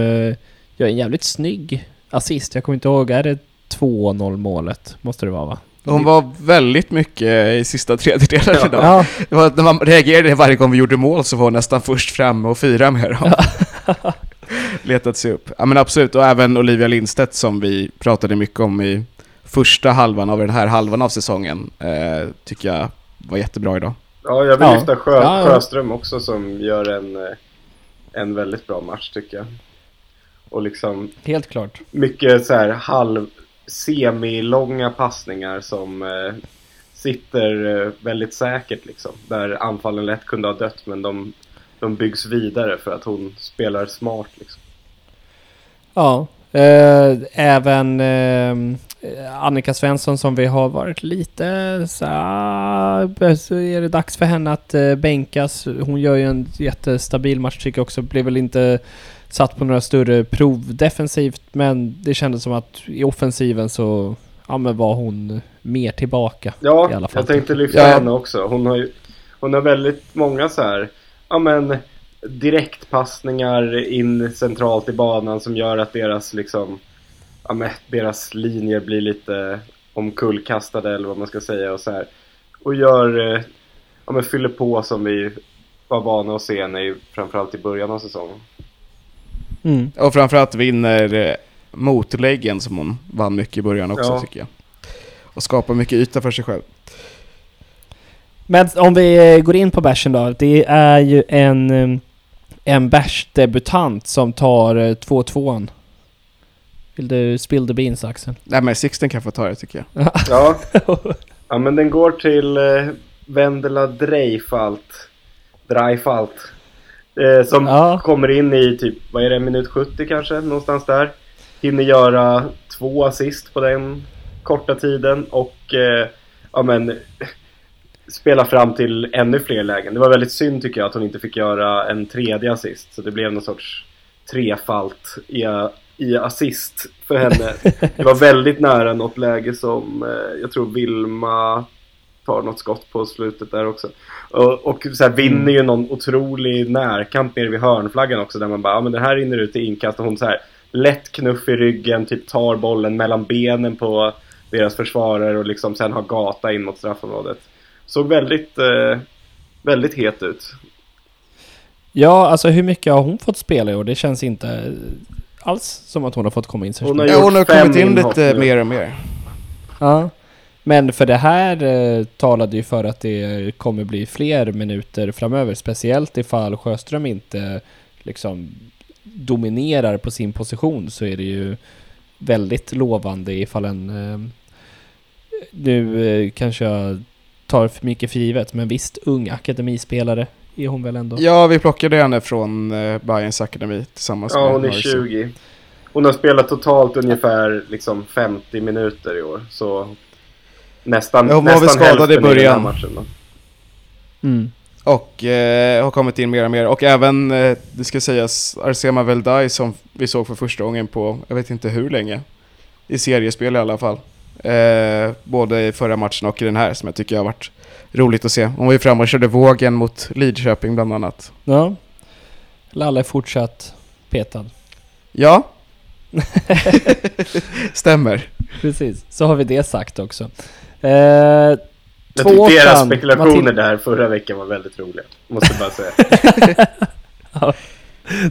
gör en jävligt snygg assist. Jag kommer inte ihåg, är det 2-0 målet? Måste det vara va? Hon var väldigt mycket i sista tredjedelen Ja. idag. Ja, Det var, när man reagerade varje gång vi gjorde mål så var hon nästan först fram och fira med dem. Letat sig upp. Ja men absolut, och även Olivia Lindstedt som vi pratade mycket om i första halvan av den här halvan av säsongen, eh, tycker jag var jättebra idag. Ja, jag vill Ja. lyfta Sjö, Ja, ja. Sjöström också som gör en, eh, en väldigt bra match tycker jag. Och liksom helt klart. mycket så här halv semilånga passningar som eh, sitter eh, väldigt säkert liksom. Där anfallen lätt kunde ha dött men de, de byggs vidare för att hon spelar smart liksom. Ja, eh, även eh, Annika Svensson som vi har varit lite så, så är det dags för henne att eh, bänkas. Hon gör ju en jättestabil match tycker jag också. Blev väl inte satt på några större prov defensivt men det kändes som att i offensiven så ja, men var hon mer tillbaka. Ja, I alla fall. jag tänkte lyfta Ja. henne också. Hon har ju hon har väldigt många så här, ja men direktpassningar in centralt i banan som gör att deras liksom, ja men deras linjer blir lite omkullkastade eller vad man ska säga och så här. Och gör, eh, ja men fyller på som vi var vana att se henne i, framförallt i början av säsongen. Mm. Och framförallt vinner eh, motläggen som hon vann mycket i början också Ja. tycker jag. Och skapar mycket yta för sig själv. Men om vi eh, går in på bärsen då. Det är ju en, eh, en bärsdebutant som tar eh, 2-2an. Vill du spill the beans Axel? Nej men Sixten kan få ta det tycker jag. Ja, ja men den går till Vendela Dreifalt. Dreifalt. Eh, som Ja. kommer in i typ, vad är det, minut 70 kanske? Någonstans där. Hinner göra två assist på den korta tiden och eh, ja men spela fram till ännu fler lägen. Det var väldigt synd tycker jag att hon inte fick göra en tredje assist. Så det blev någon sorts trefalt i, i assist för henne. Det var väldigt nära något läge som eh, jag tror Vilma tar något skott på slutet där också. Och, och så här, vinner ju någon otrolig närkamp nere vid hörnflaggan också där man bara, ja men det här rinner ut i inkast och hon så här lätt knuff i ryggen, typ tar bollen mellan benen på deras försvarare och liksom sen har gata in mot straffområdet. Såg väldigt, eh, väldigt het ut. Ja, alltså hur mycket har hon fått spela i år? Det känns inte alls som att hon har fått komma in så Hon har Ja, hon har kommit in lite nu. mer och mer. Ja. Men för det här eh, talade ju för att det kommer bli fler minuter framöver. Speciellt ifall Sjöström inte liksom dominerar på sin position så är det ju väldigt lovande ifall en... Eh, nu eh, kanske jag tar för mycket för givet, men visst ung akademispelare är hon väl ändå? Ja, vi plockade henne från eh, Bayerns akademi tillsammans Ja, med hon är Marcy. 20. Hon har spelat totalt ungefär liksom 50 minuter i år. Så nästan, Ja, hon var väl nästan skadad i hälften den här början. matchen då. Mm. Och eh, har kommit in mer och mer. Och även, eh, det ska sägas, Arsema Veldai som vi såg för första gången på, jag vet inte hur länge. I seriespel i alla fall. Eh, både i förra matchen och i den här som jag tycker har varit roligt att se. Hon var ju framme och körde vågen mot Lidköping bland annat. Ja. Lalle är fortsatt petad. Ja. Stämmer. Precis, så har vi det sagt också. Eh, Jag tyckte era spekulationer Matilda- där förra veckan var väldigt roliga. Måste bara säga. Ja,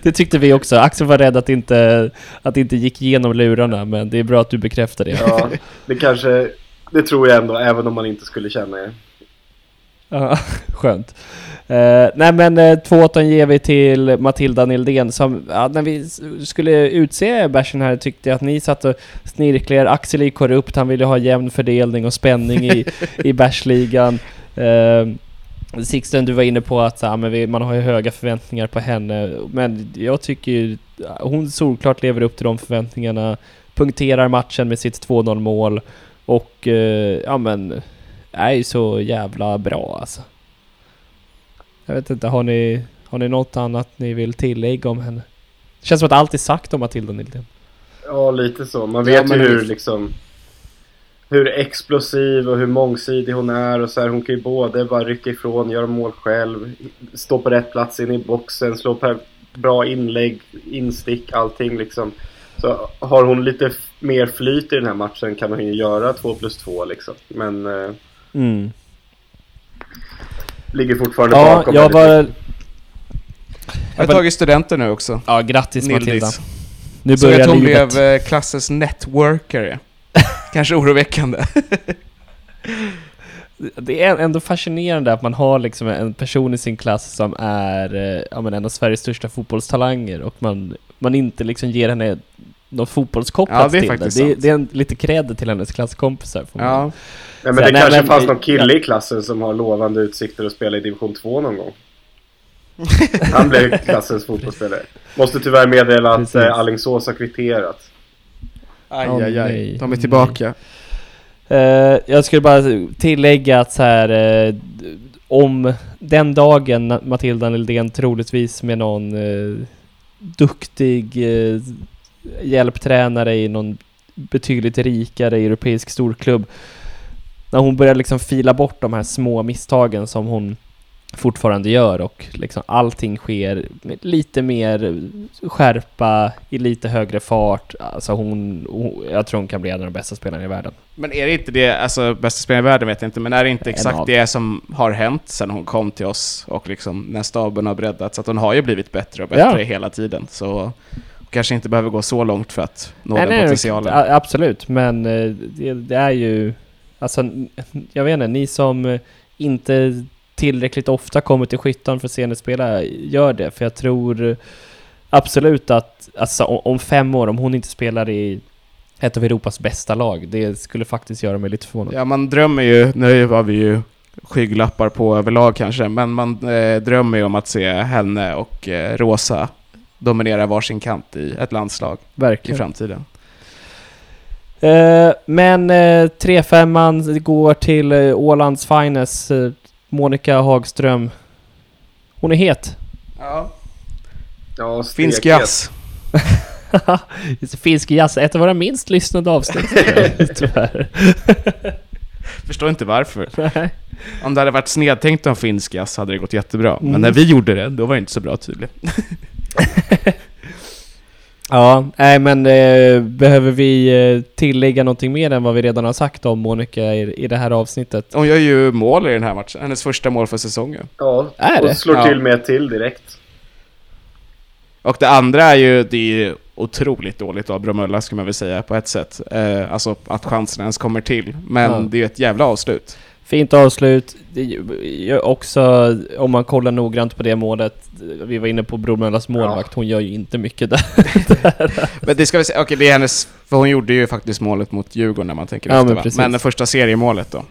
det tyckte vi också. Axel var rädd att det inte, att det inte gick igenom lurarna, men det är bra att du bekräftar det. Ja, det kanske... Det tror jag ändå, även om man inte skulle känna er. Ja, skönt. Eh, nej men uh, 2-8 ger vi till Matilda Nildén som, ja, när vi skulle utse bärsen här tyckte jag att ni satt och snirklade er. Axel är korrupt, han ville ha jämn fördelning och spänning i, i bärsligan. Uh, Sixten, du var inne på att ja, men vi, man har ju höga förväntningar på henne, men jag tycker ju hon solklart lever upp till de förväntningarna, punkterar matchen med sitt 2-0 mål och eh, ja men är ju så jävla bra alltså. Jag vet inte, har ni, har ni något annat ni vill tillägga om henne? Det känns som att allt är sagt om Matilda Nildén. Ja, lite så. Man Ja, vet men ju hur liksom... Hur explosiv och hur mångsidig hon är och så här, Hon kan ju både bara rycka ifrån, göra mål själv, stå på rätt plats in i boxen, slå per bra inlägg, instick, allting liksom. Så har hon lite mer flyt i den här matchen kan hon ju göra 2 plus 2 liksom. Men eh, Mm. ligger fortfarande Ja, bakom jag var... Jag har tagit studenter nu också. Ja, grattis Matilda. Nildis. Nu Så börjar att hon livet. blev eh, klassens networkare. Kanske oroväckande. Det är ändå fascinerande att man har liksom en person i sin klass som är eh, ja, men en av Sveriges största fotbollstalanger och man, man inte liksom ger henne något fotbollskopplat Ja, det är till det. Det, det är en, lite cred till hennes klasskompisar. får man- Ja. Nej, men Så, det nej, kanske men- fanns någon kille i klassen som har lovande utsikter att spela i division 2 någon gång. Han blev klassens fotbollsspelare. Måste tyvärr meddela att eh, Alingsås har kvitterat. Aj, aj, aj. De är tillbaka. Eh, jag skulle bara tillägga att så här, d- om den dagen Matilda Nildén troligtvis med någon eh, duktig hjälptränare i någon betydligt rikare europeisk storklubb, när hon börjar liksom fila bort de här små misstagen som hon fortfarande gör och liksom allting sker med lite mer skärpa, i lite högre fart. Alltså hon, hon, jag tror hon kan bli en av de bästa spelarna i världen. Men är det inte det, alltså bästa spelaren i världen vet jag inte, men är det inte exakt det som har hänt sen hon kom till oss och liksom när staben har breddats? Att hon har ju blivit bättre och bättre Ja. hela tiden. Så hon kanske inte behöver gå så långt för att nå Nej, den nej, potentialen. absolut, men eh, det, det är ju... Alltså, jag vet inte, ni som eh, inte tillräckligt ofta kommer till skyttan för att se henne spela, gör det. För jag tror absolut att alltså, om, fem år, om hon inte spelar i ett av Europas bästa lag, det skulle faktiskt göra mig lite förvånad. Ja, man drömmer ju, nu har vi ju skygglappar på överlag kanske, men man eh, drömmer ju om att se henne och eh, Rosa dominera varsin kant i ett landslag i Verkligen. framtiden. Eh, men eh, 3-5 går till eh, Ålands finest, eh, Monica Hagström. Hon är het. Ja. Ja, Finsk jazz. Finsk jazz, ett av våra minst lyssnade avsnitt. Tyvärr. Förstår inte varför. Nej. Om det hade varit snedtänkt om finsk jazz hade det gått jättebra. Mm. Men när vi gjorde det, då var det inte så bra tydligen. Ja, nej men eh, behöver vi eh, tillägga någonting mer än vad vi redan har sagt om Monica i, i det här avsnittet? Hon gör ju mål i den här matchen. Hennes första mål för säsongen. Ja, Är och det? slår Ja. till med ett till direkt. Och det andra är ju, det är ju otroligt dåligt av Bromölla ska man väl säga på ett sätt. Eh, alltså att chansen ens kommer till. Men Ja. det är ju ett jävla avslut. Fint avslut. Också, om man kollar noggrant på det målet, vi var inne på Bromöllas målvakt, hon gör ju inte mycket där. Men det ska vi säga, okej det är hennes För hon gjorde ju faktiskt målet mot Djurgården när man tänker Ja, efter men va? Men det första seriemålet då?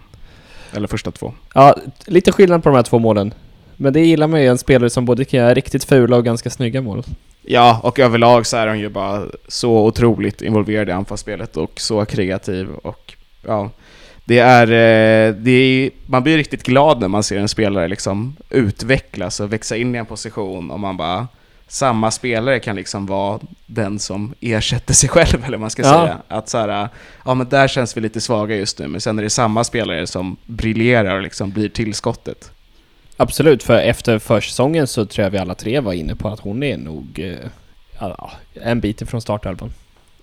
Eller första två? Ja, lite skillnad på de här två målen. Men det gillar man ju, en spelare som både kan göra riktigt fula och ganska snygga mål. Ja, och överlag så är hon ju bara så otroligt involverad i anfallsspelet och så kreativ och ja, det är, eh, det är, man blir riktigt glad när man ser en spelare liksom utvecklas och växa in i en position och man bara samma spelare kan liksom vara den som ersätter sig själv eller vad man ska Ja. säga. Att så här, ja men där känns vi lite svaga just nu, men sen är det samma spelare som briljerar och liksom blir tillskottet. Absolut, för efter försäsongen så tror jag vi alla tre var inne på att hon är nog eh, en bit ifrån startelvan.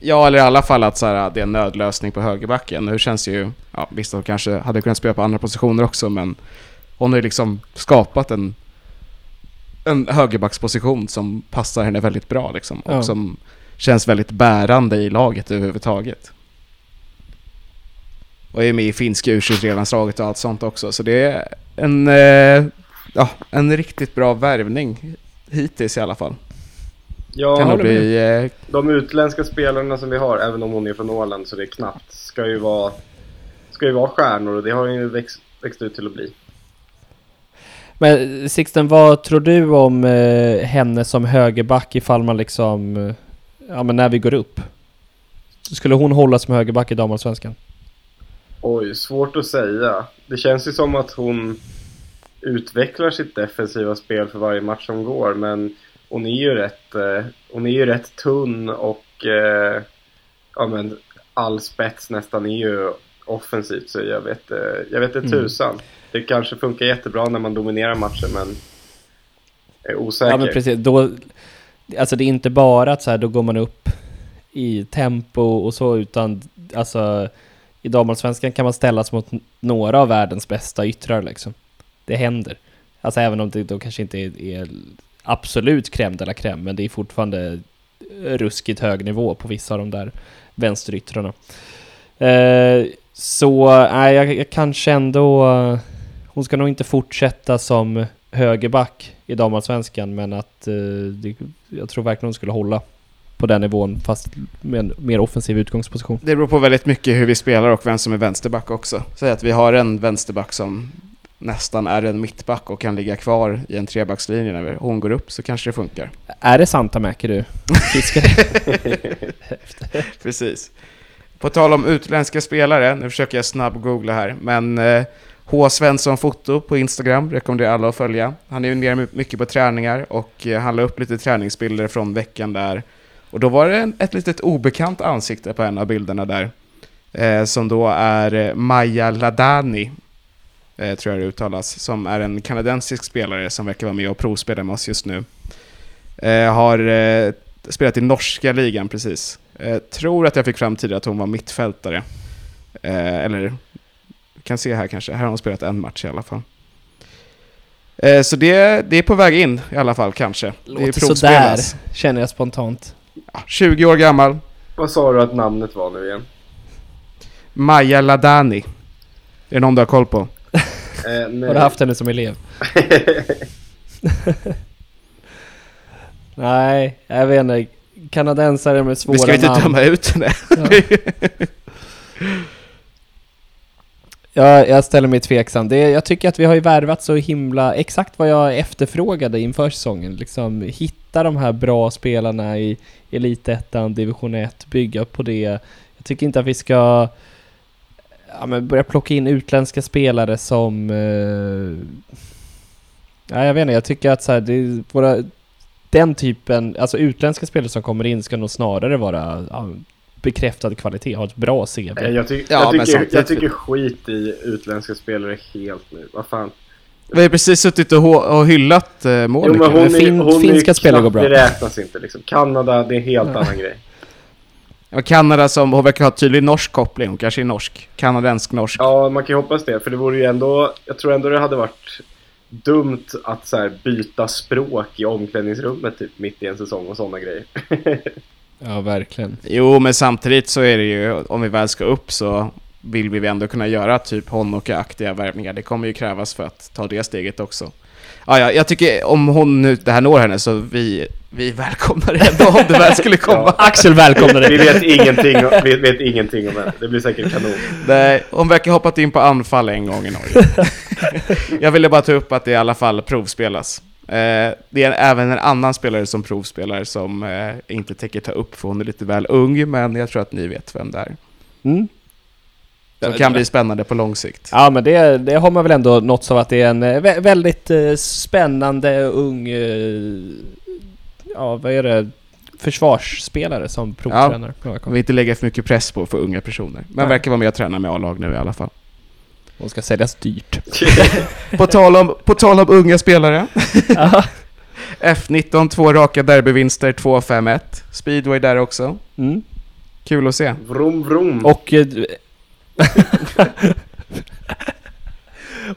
Ja, eller i alla fall att så här, det är en nödlösning på högerbacken. Nu känns det ju, ja, visst hon kanske hade kunnat spela på andra positioner också, men hon har ju liksom skapat en, en högerbacksposition som passar henne väldigt bra liksom, och Ja. som känns väldigt bärande i laget överhuvudtaget. Och är med i finska U23-landslaget och allt sånt också, så det är en, eh, ja, en riktigt bra värvning hittills i alla fall. Ja, kan nog bli eh, de utländska spelarna som vi har, även om hon är från Åland så det är knappt, ska ju vara, ska ju vara stjärnor och det har hon ju växt, växt ut till att bli. Men Sixten, vad tror du om eh, henne som högerback ifall man liksom... Eh, ja men när vi går upp? Skulle hon hålla som högerback i damallsvenskan? Oj, svårt att säga. Det känns ju som att hon utvecklar sitt defensiva spel för varje match som går, men hon är ju rätt, eh, hon är ju rätt tunn och eh, ja men all spets nästan är ju offensivt så jag vet, eh, jag vet inte Mm. tusan. Det kanske funkar jättebra när man dominerar matchen men är osäker. Ja men precis, då... Alltså det är inte bara att så här, då går man upp i tempo och så utan alltså i damallsvenskan kan man ställas mot några av världens bästa yttrar liksom. Det händer. Alltså även om det då kanske inte är, är absolut crème de la crème men det är fortfarande ruskigt hög nivå på vissa av de där vänsteryttrarna. Eh, så nej, jag, jag kanske ändå... hon ska nog inte fortsätta som högerback i damallsvenskan men att eh, det, jag tror verkligen hon skulle hålla på den nivån fast med en mer offensiv utgångsposition. Det beror på väldigt mycket hur vi spelar och vem som är vänsterback också. Säg att vi har en vänsterback som nästan är en mittback och kan ligga kvar i en trebackslinje när hon går upp så kanske det funkar. Är det Santamäki du fiskar? Precis. På tal om utländska spelare, nu försöker jag snabb-googla här, men eh, H. Svensson Foto på Instagram rekommenderar alla att följa. Han är ju ner mycket på träningar och eh, han la upp lite träningsbilder från veckan där. Och då var det ett litet obekant ansikte på en av bilderna där. Eh, som då är Maja Ladani, eh, tror jag det uttalas, som är en kanadensisk spelare som verkar vara med och provspela med oss just nu. Eh, har eh, spelat i norska ligan precis. Eh, tror att jag fick fram tidigare att hon var mittfältare. Eh, eller, kan se här kanske. Här har hon spelat en match i alla fall. Eh, så det, det är på väg in i alla fall kanske. det Låter sådär, provspelas. känner jag spontant. Ja, 20 år gammal. Vad sa du att namnet var nu igen? Maja Ladani. Är det någon du har koll på? Eh, nej. Har du haft henne som elev? Nej, jag vet inte. Kanadensare med svåra Vi ska inte namn. döma ut henne. Ja. Jag, jag ställer mig tveksam. Det, jag tycker att vi har ju värvat så himla exakt vad jag efterfrågade inför säsongen. Liksom hitta de här bra spelarna i Elitettan, Division 1, bygga på det. Jag tycker inte att vi ska ja, men börja plocka in utländska spelare som... Eh, ja, jag vet inte, jag tycker att så här, det är våra, den typen, alltså utländska spelare som kommer in ska nog snarare vara ja, bekräftad kvalitet, ha ett bra CV. Jag, ty- Ja, jag, men tycker, jag tycker skit i utländska spelare helt nu. Vad fan. Vi har precis suttit och, och hyllat eh, Jo, Monica. men hon är, fin- hon finska är spelare går bra. Det räknas inte liksom. Kanada, det är en helt annan grej. Och Kanada som verkar ha tydlig norsk koppling. Hon kanske är norsk. Kanadensk-norsk. Ja, man kan ju hoppas det. För det vore ju ändå... Jag tror ändå det hade varit dumt att så här, byta språk i omklädningsrummet typ mitt i en säsong och sådana grejer. Ja, verkligen. Jo, men samtidigt så är det ju, om vi väl ska upp så vill vi ändå kunna göra typ Honoka-aktiga värvningar. Det kommer ju krävas för att ta det steget också. Ja, ja, jag tycker om hon nu, det här når henne så vi, vi välkomnar ändå om det väl skulle komma. Axel välkomnar Vi dig! vet ingenting, om- vi vet ingenting om henne. Det blir säkert kanon. Nej, hon verkar hoppat in på anfall en gång i Norge. jag ville bara ta upp att det i alla fall provspelas. Eh, det är även en annan spelare som provspelar som eh, inte tänker ta upp för hon är lite väl ung, men jag tror att ni vet vem det är. Mm. Som kan bli spännande på lång sikt. Ja men det, det har man väl ändå nåtts av att det är en eh, vä- väldigt eh, spännande ung, eh, ja vad är det, försvarsspelare som provtränar. Ja. Jag vill inte lägga för mycket press på för unga personer. Men Nej. verkar vara med och träna med A-lag nu i alla fall. Hon ska säljas dyrt. På tal om, på tal om unga spelare. Ja. F19, två raka derbyvinster, 2-5-1. Speedway där också. mm. Kul att se. Vrom vrom. Och... eh,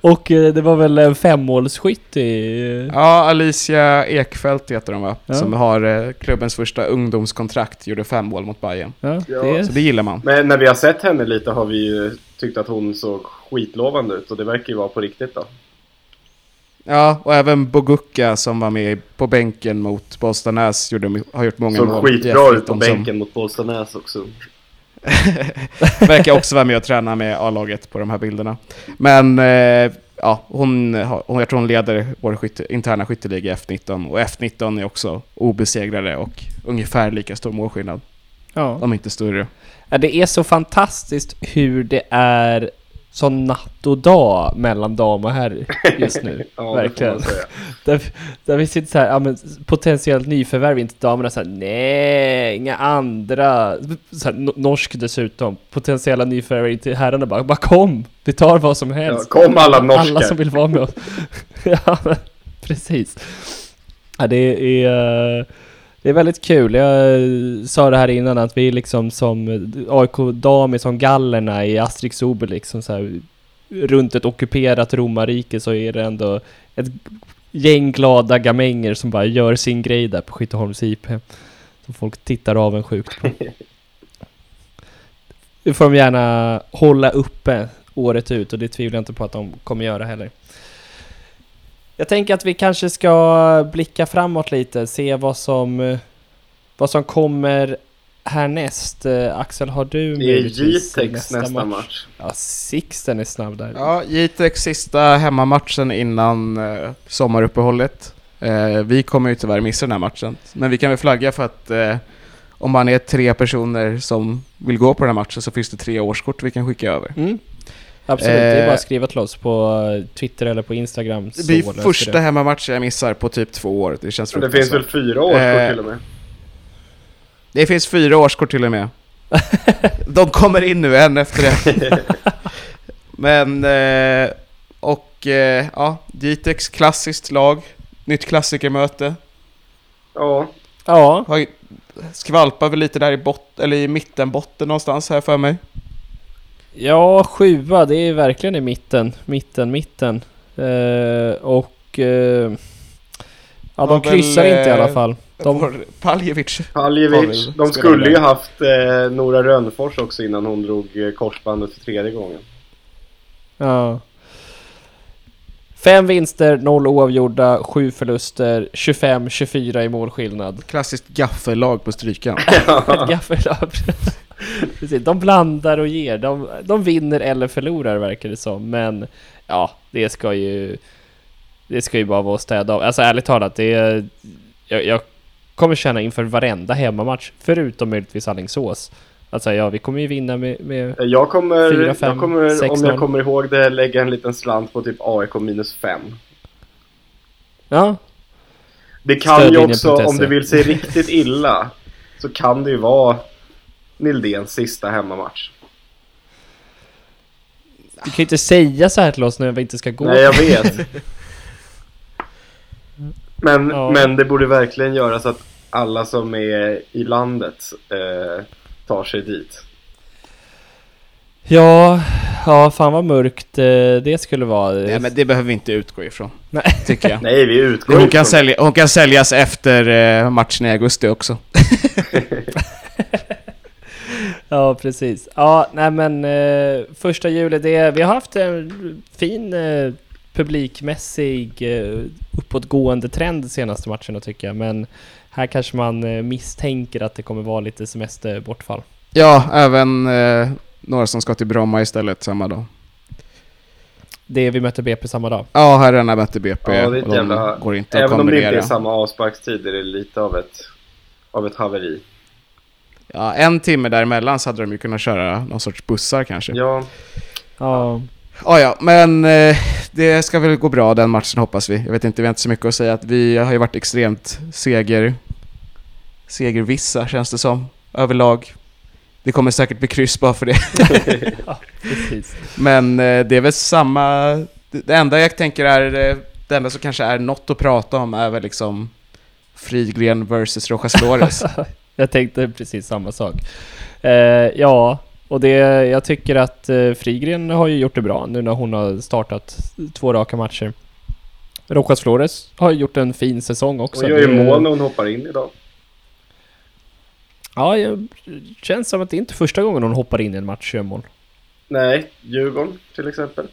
Och eh, det var väl en femmålsskytt i... Ja, Alicia Ekfeldt heter hon va? Ja. Som har eh, klubbens första ungdomskontrakt, gjorde fem mål mot Bayern. Ja, Ja. det Så det gillar man. Men när vi har sett henne lite har vi ju tyckt att hon såg skitlovande ut och det verkar ju vara på riktigt då. Ja, och även Bogucka som var med på bänken mot Bollstanäs gjorde, har gjort många Såg mål. i skitbra ut på F19 bänken mot Bollstanäs också. Verkar också vara med och träna med A-laget på de här bilderna. Men eh, ja, hon, hon, jag tror hon leder vår skytte, interna skytteliga i F19. Och F19 är också obesegrade och ungefär lika stor målskillnad. ja. Om inte större. Ja, det är så fantastiskt hur det är så natt och dag mellan dam och herr just nu. Ja, Verkligen. Där, där vi sitter så här, ja men potentiellt nyförvärv, inte damerna så här, nej, inga andra. Så här, no- norsk dessutom. Potentiella nyförvärv, inte herrarna bara, bara kom! Vi tar vad som Ja, helst. kom alla norskar. Alla som vill vara med oss. ja, men, precis. Ja, det är... eh, Det är väldigt kul. Jag eh, sa det här innan att vi liksom som eh, AIK dam är som gallerna i Asterix Obelix. Liksom så här, runt ett ockuperat romarrike så är det ändå ett gäng glada gamänger som bara gör sin grej där på Skytteholms IP. Som folk tittar avundsjukt på. Det får de gärna hålla uppe året ut och det tvivlar jag inte på att de kommer göra heller. Jag tänker att vi kanske ska blicka framåt lite, se vad som, eh, vad som kommer härnäst. Eh, Axel, har du Det är möjligtvis Jitex nästa, match. Ja, Sixten är snabb där. Ja, Jitex sista hemmamatchen innan eh, sommaruppehållet. Eh, vi kommer ju tyvärr missa den här matchen. Men vi kan väl flagga för att eh, om man är tre personer som vill gå på den här matchen så finns det tre årskort vi kan skicka över. Mm. Absolut, det är Eh, bara att skriva till oss på eh, Twitter eller på Instagram. Det blir första det. hemmamatchen jag missar på typ två år. Det känns det finns väl fyra årskort Eh, till och med. Det finns fyra årskort till och med. De kommer in nu, en efter en. Men, eh, och eh, ja, Jitex klassiskt lag. Nytt klassikermöte. Ja, Ja, Skvalpar väl lite där i bott, eller i mittenbotten någonstans här för mig. Ja, sjua, det är verkligen i mitten, mitten, mitten. Eh, och... Eh, ja, de Har väl, kryssar inte i alla eh, fall. De, Paljevic. Paljevic. De skulle ju haft eh, Nora Rönnfors också innan hon drog eh, korsbandet för tredje gången. ja. Fem vinster, noll oavgjorda, sju förluster, 25-24 i målskillnad. Klassiskt gaffellag på strykan. Ett gaffelab. Precis, de blandar och ger. De, de vinner eller förlorar verkar det som. Men ja, det ska ju... Det ska ju bara vara att städa av. Alltså ärligt talat, det är... Jag, jag kommer känna inför varenda hemmamatch, förutom möjligtvis Alingsås. Alltså ja, vi kommer ju vinna med... med Jag kommer, Fyra, fem, jag kommer sex, om noll. jag kommer ihåg det, lägga en liten slant på typ AIK minus 5. ja, Det kan ju Stödlinjen också, punkt om SE. det vill sig riktigt illa, så kan det ju vara Nildéns sista hemmamatch. du kan ju inte säga så här till oss när vi inte ska gå. Nej, jag vet. Men, Ja. men det borde verkligen göra så att alla som är i landet eh, tar sig dit. Ja, ja, fan vad mörkt eh, det skulle vara. Nej, men det behöver vi inte utgå ifrån. Nej. Tycker jag. Nej, vi utgår Hon ifrån kan, det. sälja, hon kan säljas efter eh, matchen i augusti också. Ja, precis. Ja, nej men eh, första juli, det, vi har haft en fin eh, publikmässig eh, uppåtgående trend de senaste matcherna tycker jag. Men här kanske man eh, misstänker att det kommer vara lite semesterbortfall. Ja, även eh, några som ska till Bromma istället samma dag. Det är vi möter BP samma dag. Ja, herrarna möter BP Ja, det är ett och de jävla- går inte att Även om det inte är samma avsparkstid är det lite av ett, av ett haveri. Ja, en timme däremellan så hade de ju kunnat köra någon sorts bussar kanske. Ja, Ja, Ja, ja, men eh, det ska väl gå bra den matchen hoppas vi. Jag vet inte, vi har inte så mycket att säga. Att vi har ju varit extremt seger, segervissa känns det som, överlag. Det kommer säkert bli kryss bara för det. precis. Men eh, det är väl samma... Det det enda jag tänker är... eh, Det enda som kanske är något att prata om är väl liksom Frigren versus Rojas Flores. Jag tänkte precis samma sak. Eh, ja, och det, jag tycker att eh, Frigren har ju gjort det bra nu när hon har startat två raka matcher. Rojas Flores har gjort en fin säsong också. hon gör ju Det- mål när hon hoppar in idag. Ja, det känns som att det inte är första gången hon hoppar in i en match och gör mål. Nej, Djurgården till exempel.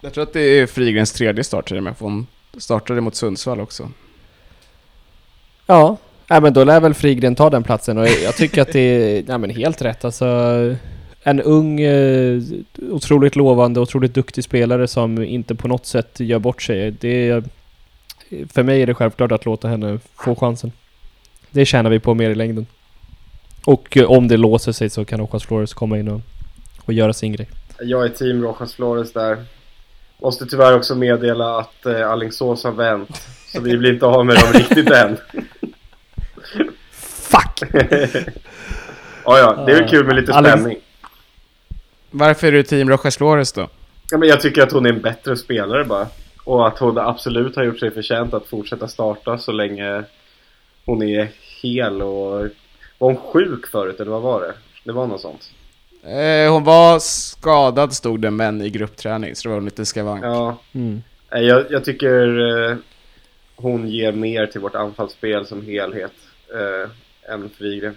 jag tror att det är Frigrens tredje start till och med, för hon startade mot Sundsvall också. Ja, nej, men då lär väl Frigren ta den platsen och jag tycker att det är ja, men helt rätt. Alltså, en ung, eh, otroligt lovande, otroligt duktig spelare som inte på något sätt gör bort sig. Det, för mig är det självklart att låta henne få chansen. Det tjänar vi på mer i längden. Och eh, om det låser sig så kan Rojas Flores komma in och, och göra sin grej. Jag är team Rojas Flores där. Måste tyvärr också meddela att eh, Alingsås har vänt. Så vi blir inte av med dem riktigt än. Fuck! ja, ja, det är väl kul med lite Alex- spänning. Varför är du team Rojas Flores då? Ja, men jag tycker att hon är en bättre spelare bara. Och att hon absolut har gjort sig förtjänt att fortsätta starta så länge hon är hel och... Var hon sjuk förut eller vad var det? Det var något sånt. Eh, hon var skadad stod det, men i gruppträning, så det var en liten skavank. Ja, Mm. nej, jag, jag tycker eh, hon ger mer till vårt anfallsspel som helhet eh, än Frigren.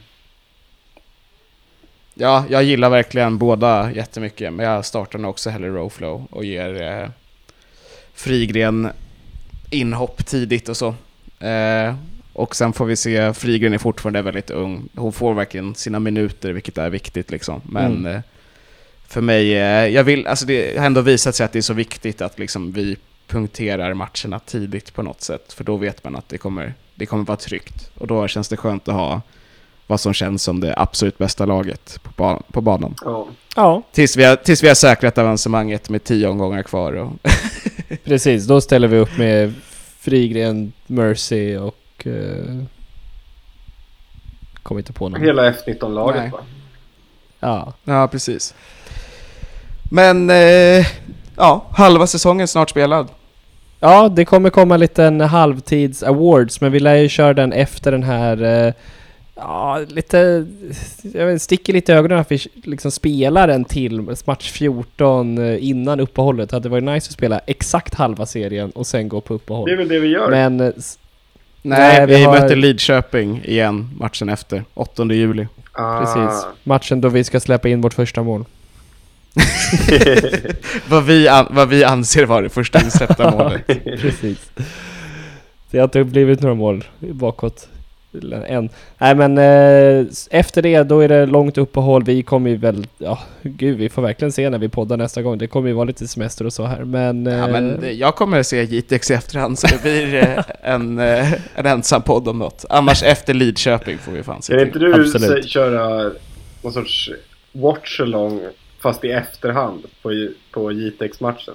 Ja, jag gillar verkligen båda jättemycket, men jag startar nog också hellre Rowflow och ger eh, Frigren inhopp tidigt och så. Eh, och sen får vi se, Frigren är fortfarande väldigt ung. Hon får verkligen sina minuter, vilket är viktigt liksom. Men Mm. eh, för mig, eh, jag vill, alltså det har ändå visat sig att det är så viktigt att liksom vi punkterar matcherna tidigt på något sätt. För då vet man att det kommer, det kommer vara tryggt. Och då känns det skönt att ha vad som känns som det absolut bästa laget på, ba- på banan. Ja. Ja, Tills vi, har, tills vi har säkrat avancemanget med tio omgångar kvar. Och precis. Då ställer vi upp med Frigren, Mercy och... Eh, kommer inte på någon. Hela F19-laget Nej. va? Ja. ja, precis. Men, eh, ja, halva säsongen snart spelad. Ja, det kommer komma en liten halvtids awards, men vi lär ju köra den efter den här... Eh, ja, lite... Jag vet, sticker lite i ögonen att vi liksom spelar en till match 14 eh, innan uppehållet. Det hade varit nice att spela exakt halva serien och sen gå på Det är uppehåll. väl det vi gör. Men... eh, Nej, Nej, vi vi har- möter Lidköping igen matchen efter, 8 juli. ah. Precis. Matchen då vi ska släppa in vårt första mål. vad, vi an, vad vi anser vara det första insläppta målet. Precis. Det har inte blivit några mål bakåt. Än. Nej men eh, efter det då är det långt uppehåll. Vi kommer ju väl... Ja, gud vi får verkligen se när vi poddar nästa gång. Det kommer ju vara lite semester och så här. Men... Ja, eh, men det- jag kommer att se JTX i efterhand så det blir eh, en, eh, en ensam podd om något. Annars efter Lidköping får vi fan se Kan inte du Absolut. se- köra någon sorts watch-along fast i efterhand på, på JTX-matchen?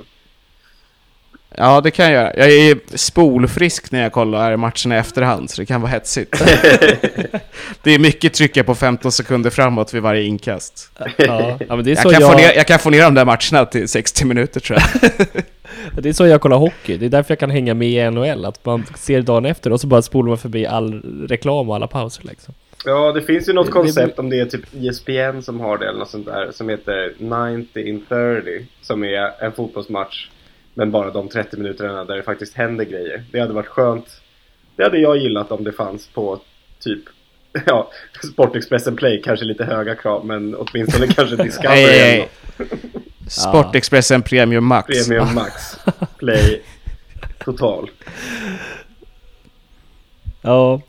Ja, det kan jag göra. Jag är spolfrisk när jag kollar matcherna i efterhand, så det kan vara hetsigt. det är mycket trycka på 15 sekunder framåt vid varje inkast. ja, ja, men det är Jag så kan, jag... Få ner, jag kan få ner de där matcherna till 60 minuter tror jag. Det är så jag kollar hockey. Det är därför jag kan hänga med i NHL. Att man ser dagen efter och så bara spolar man förbi all reklam och alla pauser liksom. Ja, det finns ju något Det- det koncept om det är typ ESPN som har det eller något sånt där som heter 90 in 30 som är en fotbollsmatch men bara de 30 minuterna där det faktiskt händer grejer. Det hade varit skönt. Det hade jag gillat om det fanns på typ Ja, Sportexpressen Play, kanske lite höga krav men åtminstone kanske Discovery eller nej. Sportexpressen Premium Max. Premium Max Play Total. Ja.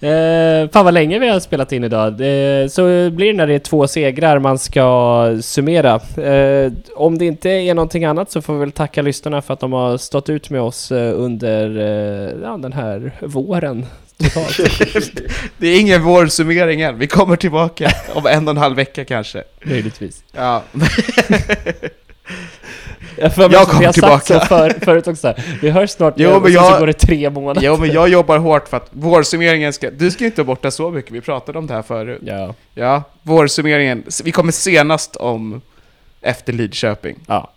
Eh, fan vad länge vi har spelat in idag. Eh, så blir det när det är två segrar man ska summera. Eh, om det inte är någonting annat så får vi väl tacka lyssnarna för att de har stått ut med oss eh, under eh, ja, den här våren. Totalt. Det är ingen vårsummering än, vi kommer tillbaka om en och en halv vecka kanske. Möjligtvis. Ja, Jag, för Jag vi kommer har sagt tillbaka. så för, förut också. Vi hörs snart Jo, igen, men och jag- så går det tre månader. jo, men jag jobbar hårt för att vårsummeringen ska... Du ska ju inte vara borta så mycket, vi pratade om det här förut. Ja. Ja, vårsummeringen, vi kommer senast om efter Lidköping. ja.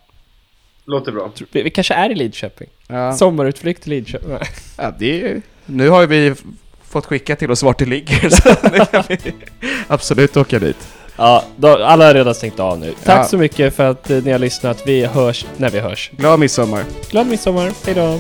Låter bra. Vi, vi kanske är i Lidköping. Ja, Sommarutflykt till Lidköping. Nej. ja det är, Nu har vi fått skicka till oss vart det ligger, så nu kan vi absolut åka dit. Ja, då, alla har redan stängt av nu. Tack Ja. så mycket för att eh, ni har lyssnat. Vi hörs när vi hörs. Glad midsommar! Glad midsommar, hejdå!